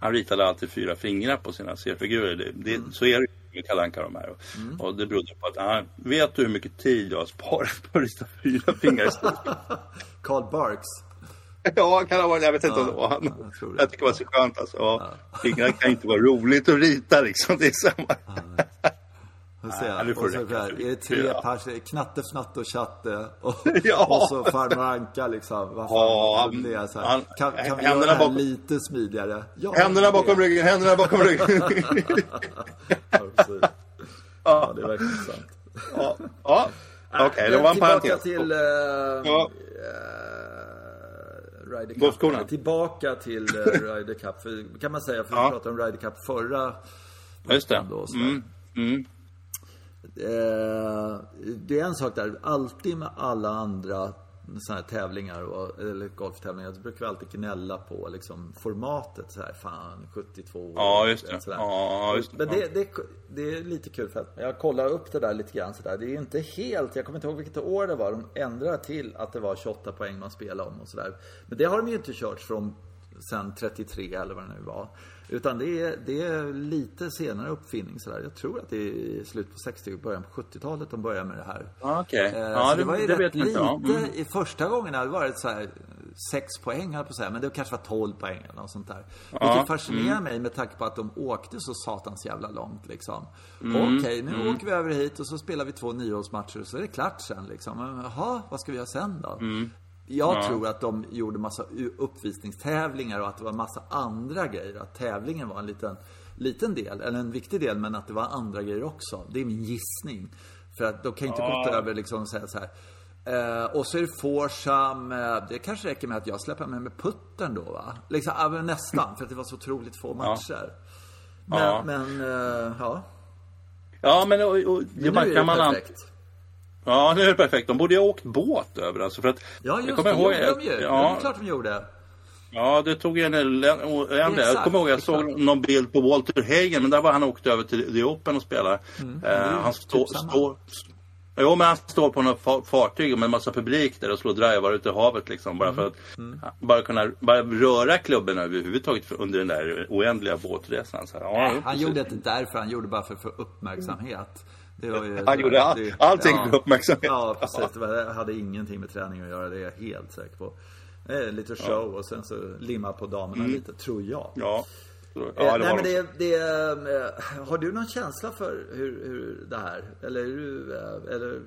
han ritade alltid fyra fingrar på sina seriefigurer. Det, det, Så är det ju med Kalle Anka de här. Och, och det berodde på att han vet du hur mycket tid jag har sparat på att rita fyra fingrar i stort? Carl Barks. Ja, kan ha varit. Jag vet inte om det var han. jag tror det. Jag tycker det var så skönt alltså. Ja. Fingrar kan inte vara roligt att rita liksom. Det är samma. Får se. Nej, och det så där, är det tre Ja. pers, Knatte, Fnatte och Chatte och, Ja. och så farmor Anka liksom. Vad fan, Ja, det så här? han- Kan, kan vi göra det här bakom- lite smidigare? Ja, Händerna det- bakom ryggen, händerna bakom ryggen. Ja, precis. ja, det är verkligen sant. ja, ja. okej, det Men var en parentes. till... Uh, Ja. Ryder Cup. Golfskorna. Tillbaka till Ryder Cup. För, kan man säga, för vi Ja. pratade om Ryder Cup förra Just det. då, så. Mm, mm. Eh, det är en sak där, alltid med alla andra såna här tävlingar, och, eller golftävlingar, så brukar vi alltid gnälla på liksom, formatet så här, fan 72 Ja, just det. sådär. Ja, just det. Men det, det, det är lite kul för att jag kollar upp det där lite grann sådär. Det är inte helt, jag kommer inte ihåg vilket år det var, de ändrade till att det var 28 poäng man spelade om och sådär. Men det har de ju inte kört från sen 33 eller vad det nu var. Utan det är, det är lite senare uppfinning sådär. Jag tror att det är i slutet på 60 och början på 70-talet de började med det här. Ja, Okej. Eh, Ja, så det, det var ju det rätt lite. Ja. Mm. I första gången hade det varit så här 6 poäng på säga, men det kanske var 12 poäng eller något sånt där. Vilket fascinerar mm. mig med tanke på att de åkte så satans jävla långt liksom. Mm, Okej, nu åker vi över hit och så spelar vi två nioårsmatcher och så är det klart sen liksom. Men, Jaha, vad ska vi göra sen då? Jag tror att de gjorde massa uppvisningstävlingar och att det var massa andra grejer. Att tävlingen var en liten, liten del, eller en viktig del, men att det var andra grejer också. Det är min gissning. För att de kan inte gått över liksom och säga så här. Eh, och så är det Forsam. Eh, det kanske räcker med att jag släpper med med putten då va? Liksom, ja, men nästan, för att det var så otroligt få matcher. Men, Ja. men eh, ja. Ja, men och, och, Nu man, är det man an- perfekt. Ja, nu är det perfekt. De borde ju ha åkt båt över alltså för att... Ja, just jag det. ihåg, gjorde de ju. Ja. Det är klart de gjorde. ja, det tog en, en, Jag kommer ihåg, jag såg någon bild på Walter Hagen, men där var han åkt över till The Open och spelade. Mm, Eh, han står, typ står, Jo, men han står på något fa- fartyg med en massa publik där och slår drivar ute i havet liksom. Bara för att Mm. bara kunna bara röra klubben överhuvudtaget för- under den där oändliga båtresan. Så, här, ja, Han precis. gjorde inte därför, han gjorde bara för få uppmärksamhet. Ju, Han gjorde all- det- allting för uppmärksamhet. Ja, precis. Det, var, hade ingenting med träning att göra, det är jag helt säker på. Lite show och sen så limma på damerna lite, tror jag. Mm. Ja. Eh, ja, det Nej men de. det, det, eh, har du någon känsla för hur, hur det här, eller är du, eh, eller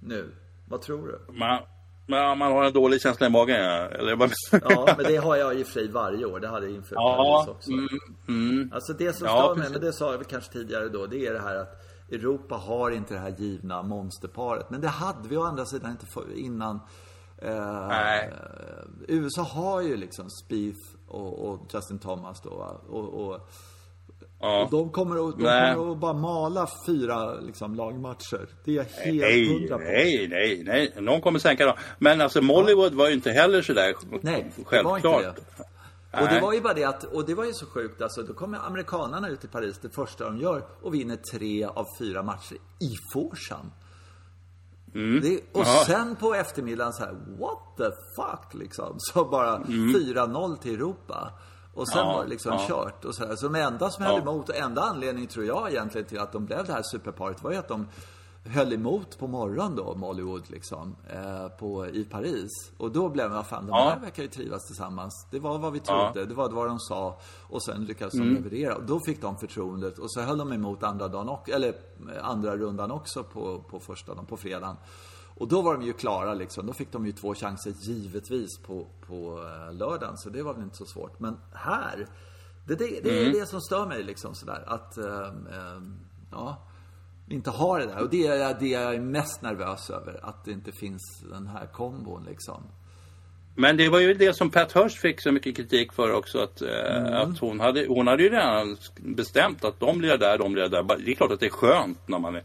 nu, vad tror du? Man, man, man har en dålig känsla i magen, ja. Eller vad Ja, men det har jag i och för sig varje år, det hade jag inför Ja, Paris också. mm, mm. Alltså det som Ja, stör mig, men det sa jag väl kanske tidigare då, det är det här att Europa har inte det här givna monsterparet. Men det hade vi å andra sidan inte för, innan. Eh. USA har ju liksom Spieth och, och Justin Thomas då. Och, och, Ja. och de kommer att, de kommer att bara mala fyra liksom, lagmatcher. Det är jag helt Nej, hundra på. nej, nej, nej. Någon kommer sänka dem. Men alltså Mollywood var ju inte heller sådär Nej, det var självklart. inte det. Och det var ju bara det att, och det var ju så sjukt alltså, då kommer amerikanarna ut i Paris det första de gör och vinner tre av fyra matcher i Forsam. Det, och Mm. Ja. sen på eftermiddagen så här, what the fuck liksom. Så bara 4-0 till Europa. Och sen Mm. Ja, var det liksom ja. kört. Och så, här. så de enda som höll Ja. emot, och enda anledningen tror jag egentligen till att de blev det här superparet var ju att de höll emot på morgonen då, Mollywood liksom, eh, på, i Paris. Och då blev vad fan, de Ja. här verkar ju trivas tillsammans. Det var vad vi Ja. trodde, det var vad de sa. Och sen lyckades de Mm. leverera. Och då fick de förtroendet. Och så höll de emot andra dagen också, eller eh, andra rundan också på, på första dagen, på fredagen. Och då var de ju klara liksom. Då fick de ju två chanser givetvis på, på eh, lördagen. Så det var väl inte så svårt. Men här, det, det, det Mm. är det som stör mig liksom sådär. Att, eh, eh, ja, inte ha det där. Och det är det jag är mest nervös över. Att det inte finns den här kombon liksom. Men det var ju det som Pat Hirsch fick så mycket kritik för också. Att, eh, Mm. att hon, hade, hon hade ju redan bestämt att de blir där, de blir där. Det är klart att det är skönt när man är,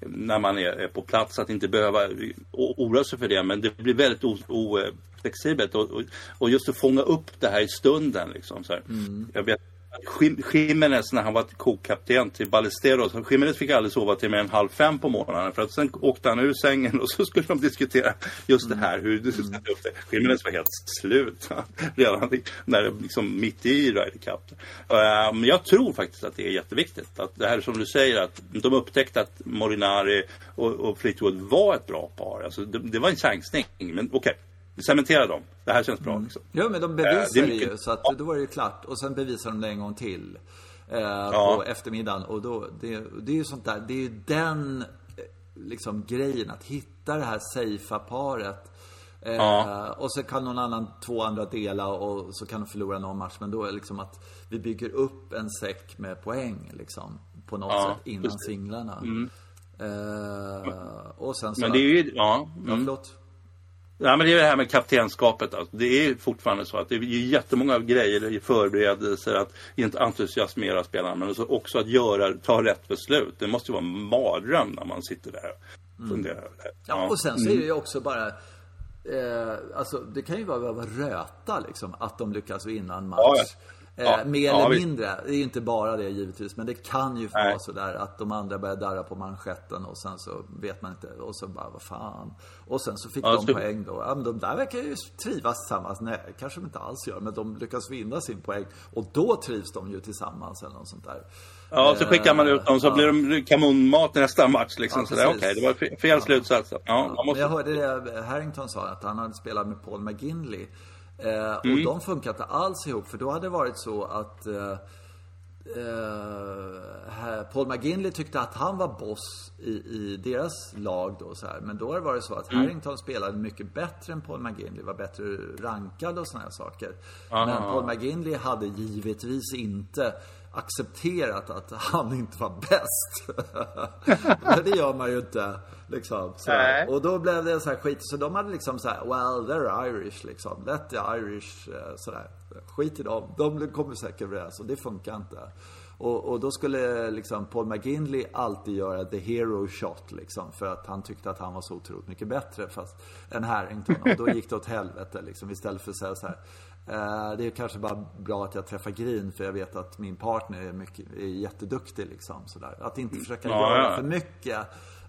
när man är, på plats att inte behöva oroa sig för det. Men det blir väldigt oflexibelt. Och, och, och just att fånga upp det här i stunden. Liksom, så. Mm. Jag vet Jim- Jimenez när han var kokapten till Ballesteros. Jimenez fick aldrig sova till mer än halv fem på morgonen. För att sen åkte han ur sängen och så skulle de diskutera just det här. Hur du skulle sätta upp det. Jimenez var helt slut. Redan när det liksom mitt i Ryder Cup. Men jag tror faktiskt att det är jätteviktigt. Att det här som du säger att de upptäckte att Molinari och, och Fleetwood var ett bra par. Alltså det, det var en chansning. Men okej, cementera dem. Det här känns bra. Liksom. Ja, men de Eh, bevisade det mycket- ju. Så att då var det ju klart. Och sen bevisade de det en gång till. Eh, Ja. På eftermiddagen. Och då, det, det är ju sånt där. Det är ju den eh, liksom grejen. Att hitta det här safea paret. Eh, Ja. Och så kan någon annan, två andra dela och så kan de förlora någon match. Men då är det liksom att vi bygger upp en säck med poäng liksom. På något Ja, sätt innan singlarna. Eh, och sen så... Men det är ju, ja. Ja, Mm. förlåt. Ja, men det är det här med kaptenskapet. Alltså. Det är fortfarande så att det är jättemånga grejer i förberedelser att inte entusiasmera spelarna men också- att göra, ta rätt beslut. Det måste ju vara en mardröm när man sitter där och funderar över det. Ja, och sen så är det ju också bara eh, Alltså det kan ju vara, vara röta liksom Att de lyckas vinna en match Ja, ja. Ja, eh, Mer ja, eller visst. mindre Det är ju inte bara det givetvis Men det kan ju Nej. vara sådär att de andra börjar darra på manschetten Och sen så vet man inte Och så bara vad fan Och sen så fick Ja, de så- poäng då ja, men de där verkar ju trivas tillsammans Nej kanske de inte alls gör Men de lyckas vinna sin poäng Och då trivs de ju tillsammans eller något sånt där Ja, så skickar man ut dem så Ja. blir de kanonmat nästa match. Liksom, Ja. Okej, det var fe- fel slutsats. Ja, man Men måste... jag hörde det Harrington sa, att han hade spelat med Paul McGinley. Eh, och Mm. de funkar inte alls ihop, för då hade det varit så att eh, eh, Paul McGinley tyckte att han var boss i, i deras lag då så här. Men då har det varit så att Mm. Harrington spelade mycket bättre än Paul McGinley, var bättre rankad och här saker. Aha. Men Paul McGinley hade givetvis inte accepterat att han inte var bäst. Men det gör man ju inte. Liksom. Och då blev det så här skit. Så de hade liksom så här, well they're Irish liksom. Let the Irish, eh, sådär. Skit i dem. De kommer säkert överens och det funkar inte. Och, och, då skulle liksom Paul McGinley alltid göra the hero shot liksom. För att han tyckte att han var så otroligt mycket bättre fast, än Harrington. Och då gick det åt helvete liksom. Istället för att säga så här. Eh, det är kanske bara bra att jag träffar Green för jag vet att min partner är, mycket, är jätteduktig liksom. Sådär. Att inte försöka ja, göra ja. för mycket.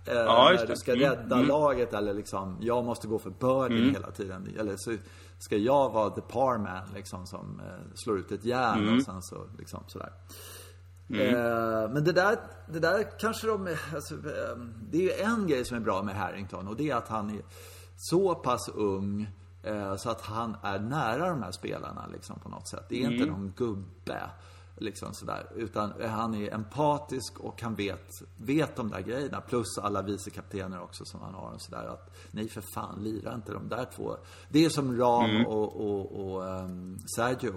Eh, ja, när du ska mm, rädda mm. laget eller liksom, jag måste gå för birdie mm. hela tiden. Eller så ska jag vara the par man liksom som eh, slår ut ett järn mm. och sen så liksom sådär. Mm. Eh, men det där, det där kanske de... Alltså, det är ju en grej som är bra med Harrington och det är att han är så pass ung så att han är nära de här spelarna liksom på något sätt. Det är mm. inte någon gubbe. Liksom sådär. Utan han är empatisk och han vet, vet de där grejerna. Plus alla vicekaptener också som han har. Och sådär. Att, nej för fan, lira inte de där två. Det är som Ram mm. och, och, och um, Sergio.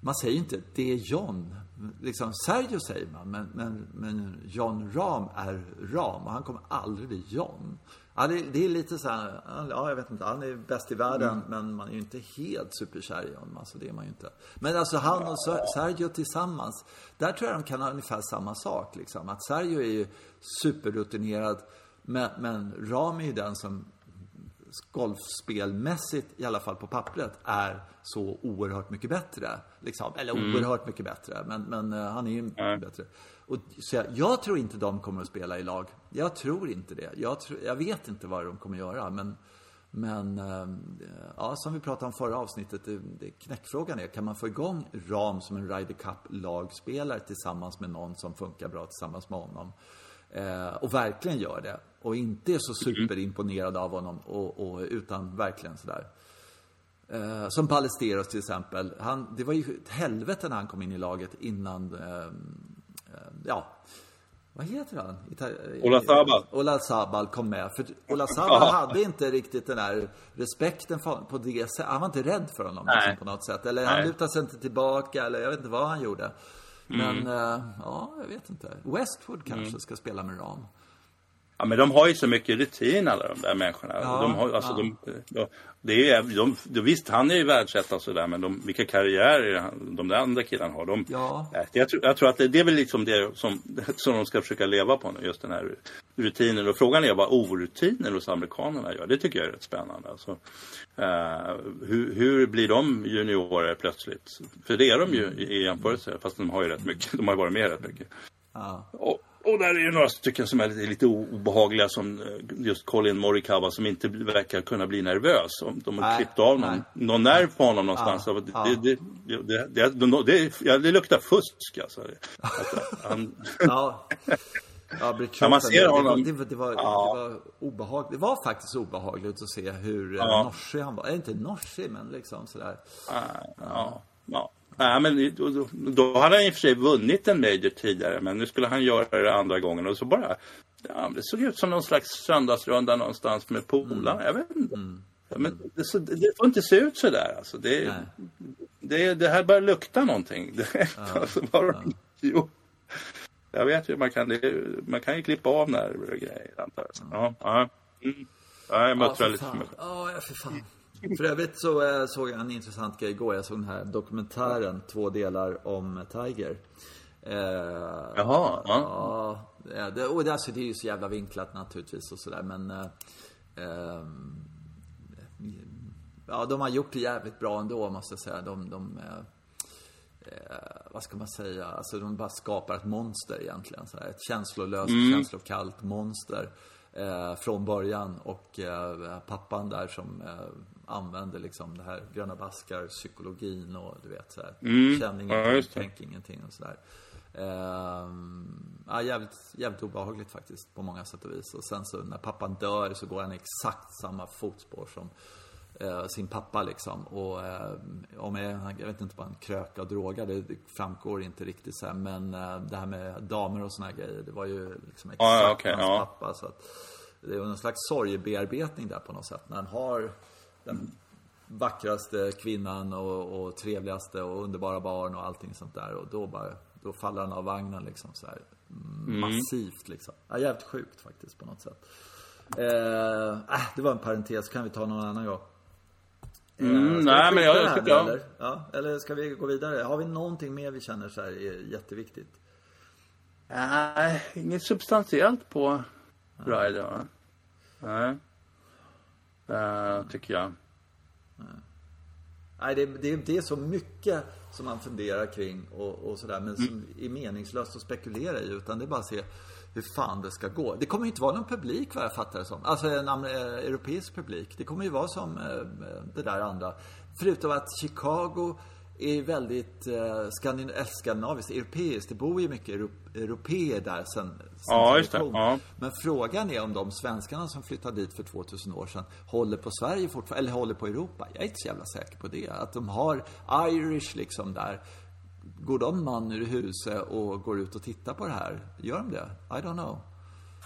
Man säger inte det är John liksom, Sergio säger man, men, men, men John Ram är Ram och han kommer aldrig bli John. Ja, det, det är lite så här, ja jag vet inte, han är bäst i världen mm. men man är ju inte helt superkär i honom. Alltså det är man ju inte. Men alltså han och Sergio tillsammans, där tror jag de kan ha ungefär samma sak liksom. Att Sergio är ju superrutinerad men, men Ram är ju den som golfspelmässigt, i alla fall på pappret, är så oerhört mycket bättre. Liksom. Eller mm. oerhört mycket bättre, men, men uh, han är ju mm. bättre. Och, så jag, jag, tror inte de kommer att spela i lag. Jag tror inte det. Jag, tro, jag vet inte vad de kommer att göra, men men uh, ja, som vi pratade om förra avsnittet, det, det, knäckfrågan är, kan man få igång Ram som en Ryder Cup-lagspelare tillsammans med någon som funkar bra tillsammans med honom? Eh, och verkligen gör det. Och inte är så superimponerad av honom. Och, och utan verkligen sådär. Eh, som Ballesteros till exempel. Han, det var ju ett helvete när han kom in i laget innan, eh, eh ja, vad heter han? Ola Sabal. Ola Sabal kom med. För Ola Sabal hade inte riktigt den där respekten för, på det sättet. Han var inte rädd för honom liksom, på något sätt. Eller Nej. han lutade sig inte tillbaka eller jag vet inte vad han gjorde. Men, mm. uh, ja, jag vet inte. Westwood kanske mm. ska spela med Ram. Ja, men de har ju så mycket rutin alla de där människorna. Ja, de har, alltså, ja. de, det är, de, de, visst, han är ju världsetta och sådär, men de, vilka karriärer de där andra killarna har. De, ja. jag, tror, jag tror att det, det, är väl liksom det som, som de ska försöka leva på nu, just den här rutinen. Och frågan är vad orutinen hos amerikanerna gör. Det tycker jag är rätt spännande. Alltså, uh, hur, hur blir de juniorer plötsligt? För det är de ju i jämförelse, fast de har ju rätt mycket. De har varit med rätt mycket. Ja. Och, och där är ju några stycken som är lite obehagliga som eh, just Colin Morikawa som inte verkar kunna bli nervös. De har nej, klippt av någon, någon nerv på honom någonstans. Ja, det, ja. Det, det, det, det, det luktar fusk alltså. Han... ja. Ja, ja, man ser honom. Det, var, det, var, ja. det var obehagligt. Det var faktiskt obehagligt att se hur eh, ja. norsig han var. Äh, inte norsig, men liksom sådär. Ja, ja. ja. Ja, men då, då hade han i och för sig vunnit en major tidigare, men nu skulle han göra det andra gången och så bara... Ja, det såg ut som någon slags söndagsrunda någonstans med polarna. Mm. Jag vet inte. Mm. Men det, så, det, får inte se ut så där. Alltså. Det, det, det, här börjar lukta någonting. Det, ja. alltså, bara, ja. jo. Jag vet ju, man kan, man kan ju klippa av nerver och grejer. Antar jag. Ja, ja. Mm. ja, jag mötte ja, väldigt mycket. Ja, för fan. För övrigt så eh, såg jag en intressant grej igår. Jag såg den här dokumentären, två delar om Tiger. Eh, Jaha. Ja. ja det, och det, alltså, det är ju så jävla vinklat naturligtvis och sådär men eh, eh, Ja, de har gjort det jävligt bra ändå måste jag säga. De, de eh, eh, vad ska man säga? Alltså de bara skapar ett monster egentligen. Så här. Ett känslolöst, mm. känslokallt monster. Eh, från början och eh, pappan där som eh, använder liksom det här gröna baskar, psykologin och du vet så här. Mm. Känn ingenting, ja, tänk ingenting och sådär. Ehm, ja, jävligt, jävligt obehagligt faktiskt på många sätt och vis. Och sen så när pappan dör så går han exakt samma fotspår som eh, sin pappa liksom. Och eh, om jag, jag vet inte vad en kröka och droga, det, framgår inte riktigt så här, Men eh, det här med damer och såna här grejer, det var ju liksom exakt ah, okay, hans pappa. Så att, det är någon slags sorgebearbetning där på något sätt. När han har den vackraste kvinnan och, och trevligaste och underbara barn och allting sånt där. Och då bara, då faller han av vagnen liksom så här. Mm. Massivt liksom. Ja, jävligt sjukt faktiskt på något sätt. Eh, äh, det var en parentes, kan vi ta någon annan gång. Eh, Mm, nej, men jag- jag det tycker jag- eller? Ja, eller ska vi gå vidare? Har vi någonting mer vi känner så här är jätteviktigt? Nej, inget substantiellt på Ryder. Nej. Eh, tycker jag. Nej, det, det, det är så mycket som man funderar kring och, och sådär. Men som är meningslöst att spekulera i. Utan det är bara att se hur fan det ska gå. Det kommer ju inte vara någon publik vad jag fattar det som. Alltså en europeisk publik. Det kommer ju vara som eh, det där andra. Förutom att Chicago är väldigt eh, skandin- äh, skandinaviskt, europeiskt. Det bor ju mycket euro- europeer där sen, sen Ja, just det. Ja. Men frågan är om de svenskarna som flyttade dit för 2000 år sedan håller på Sverige fortfarande, eller håller på Europa. Jag är inte så jävla säker på det. Att de har Irish liksom där. Går de man ur huset och går ut och tittar på det här? Gör de det? I don't know.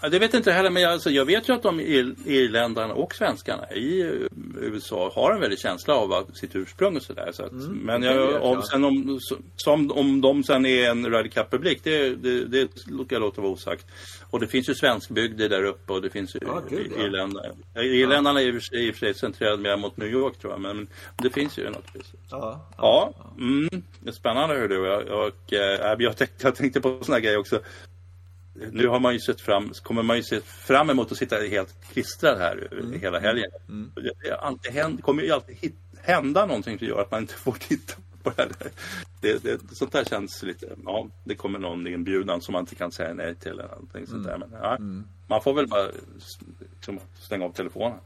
Ja, det vet jag inte heller, men jag, alltså, jag vet ju att de ir- irländarna och svenskarna i eh, USA har en väldig känsla av sitt ursprung och sådär. Så att, men Mm, det jag, vet om, jag. sen om, som, om de sen är en Ryder Cup-publik, det, det, det jag låta vara osagt. Och det finns ju svenskbygder där uppe och det finns ju Ja, gud, ja. irländare. Irländarna är i och för sig, centrerade mer mot New York tror jag, men det finns ju något. vis. Ja. Ja, mm, det är spännande hör du. Och, och, eh, jag, tänkte, jag tänkte på här grejer också. Nu har man ju sett fram, kommer man ju se fram emot att sitta helt klistrad här Mm. hela helgen. Det, det, är alltid händ, kommer ju alltid hit, hända någonting som gör att man inte får titta på det här. Det, det, sånt där känns lite, ja, det kommer någon inbjudan som man inte kan säga nej till eller någonting sånt Mm. där. Men, ja, Man får väl bara liksom, stänga av telefonen.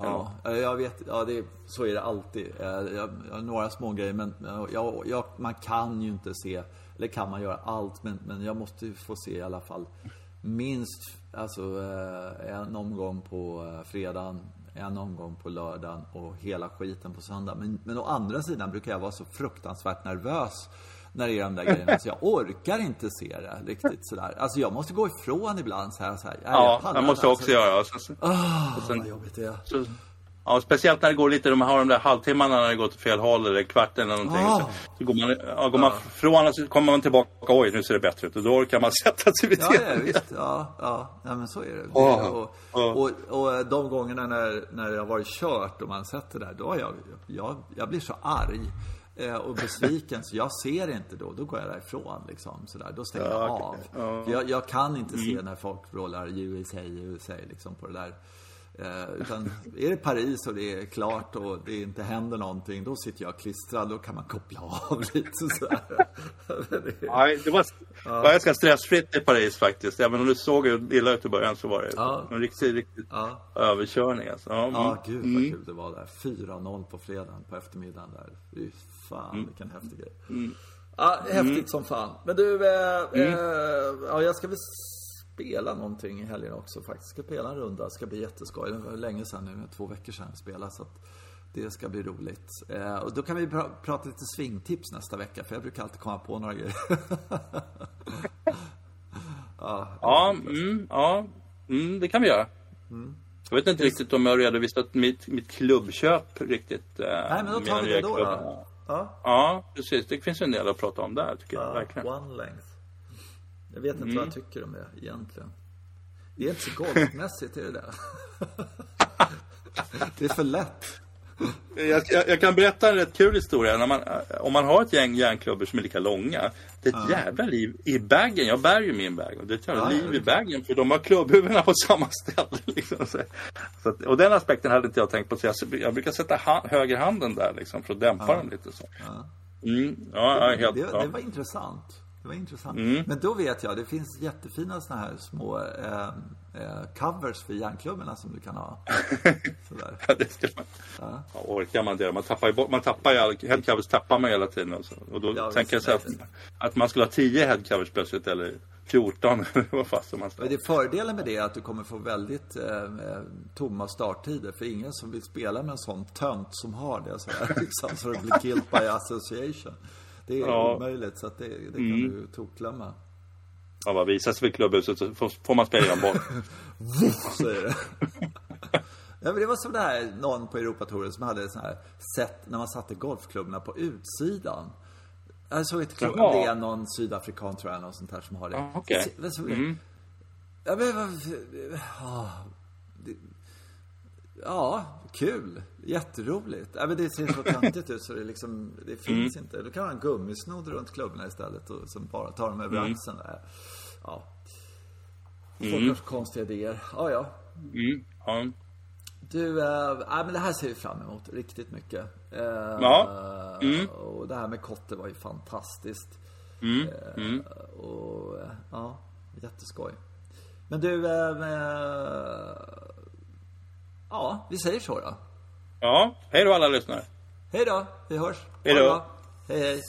Ja, jag vet. Ja, det, så är det alltid. Eh, Jag, jag några små grejer, men jag, jag, man kan ju inte se, eller kan man göra allt, men, men jag måste ju få se i alla fall minst alltså, eh, en omgång på eh, fredagen, en omgång på lördagen och hela skiten på söndag. Men, men å andra sidan brukar jag vara så fruktansvärt nervös när det är de där grejerna. Så jag orkar inte se det riktigt sådär. Alltså jag måste gå ifrån ibland så här. Så här. Nej, Ja, jag måste inte, också alltså. göra. Och sen, och sen- vad jobbigt det är. Så, ja, speciellt när det går lite, de har de där halvtimmarna när det går till fel håll eller kvart eller någonting. Ah. Så, så går man, ja, går man från och så kommer man tillbaka, oj nu ser det bättre ut. Och då kan man sätta sig vid Ja, ja visst. Ja, ja, ja, men så är det. Ja. och, och, och de gångerna när, när det har varit kört och man sett det där, då har jag, jag, jag blir så arg eh, och besviken så jag ser inte då. Då går jag därifrån liksom. Sådär. Då stänger jag Ja, av. Mm. Jag, jag kan inte se när folk vrålar USA, USA liksom på det där. Eh, utan är det Paris och det är klart och det inte händer någonting, då sitter jag klistrad. Då kan man koppla av lite sådär. Nej, det var, var ganska stressfritt i Paris faktiskt. Även om det såg illa ut i början så var det Ja. en riktig, riktigt Ja. överkörning. Alltså. Ja, Ja, mm. gud vad kul det var där. 4-0 på fredagen på eftermiddagen där. Fy fan, Mm. vilken häftig grej. Ja, häftigt som fan. Men du, eh, Mm. eh, ja, jag ska väl spela någonting i helgen också faktiskt. Ska spela en runda. Det ska bli jätteskoj. Det var länge sedan nu, två veckor sedan jag spelade. Så att det ska bli roligt. Eh, och då kan vi pra- prata lite svingtips nästa vecka. För jag brukar alltid komma på några grejer. ja, Ja, mm, ja mm, det kan vi göra. Mm. Jag vet inte riktigt om jag har redovisat mitt, mitt klubbköp riktigt. eh, Nej, men då tar vi det då. då. Ja. Ja, precis. Det finns en del att prata om där tycker jag. Ja, Verkligen. one length. Jag vet inte Mm. vad jag tycker om det egentligen. Det är inte så golfmässigt, är det det? det är för lätt. Jag, jag, jag kan berätta en rätt kul historia. När man, om man har ett gäng järnklubbor som är lika långa. Det är ett jävla liv i bagen. Jag bär ju min bag. Det är ett jävla Ja, liv i ja. bagen. För de har klubbhuvudena på samma ställe. Liksom. Så, att, och den aspekten hade inte jag tänkt på. Så jag, jag brukar sätta ha, högerhanden där liksom, för att dämpa dem lite. Så. Mm, ja, ja, helt, det, ja. Mm. det var intressant. Det var intressant. Men då vet jag, det finns jättefina såna här små eh, eh, covers för järnklubborna som du kan ha. Sådär. Ja, det ska man. Ja. orkar man det? Man tappar ju, bort- man tappar ju all, headcovers tappar man hela tiden. Och, så. och då Ja, tänker jag så att, att man skulle ha 10 headcovers plötsligt eller 14 eller vad fasen man ska Men det fördelen med det är att du kommer få väldigt eh, eh, tomma starttider. För ingen som vill spela med en sån tönt som har det sådär, liksom, så det blir killed by association. Det är Ja. omöjligt, så att det, det kan du tokglömma. Ja, vad visas vid klubbhuset så får, man spela dem bort. Så är det. Ja, men det var som det här, någon på Europatouren som hade sån här sätt när man satte golfklubborna på utsidan. Jag såg klubb, Jaha. det är någon sydafrikan tror jag, någon sånt här som har det. Okej. Se- men så- Ja, men. Ja, det, ja, kul. Jätteroligt. Ja, men det ser så töntigt ut så det liksom, det finns inte. Då kan ha en gummisnodd runt klubborna istället och som bara tar dem över axeln. där. Ja. Folk har så konstiga idéer. Ja, ja. Mm. Ja. Du, äh, nej, men det här ser vi fram emot riktigt mycket. Eh, Ja. Och det här med Kotte var ju fantastiskt. Mm. Eh, Och ja, jätteskoj. Men du, eh, ja, vi säger så då. ja, hej då alla lyssnare. Hej då, vi hörs. Hej då. Hej, hej.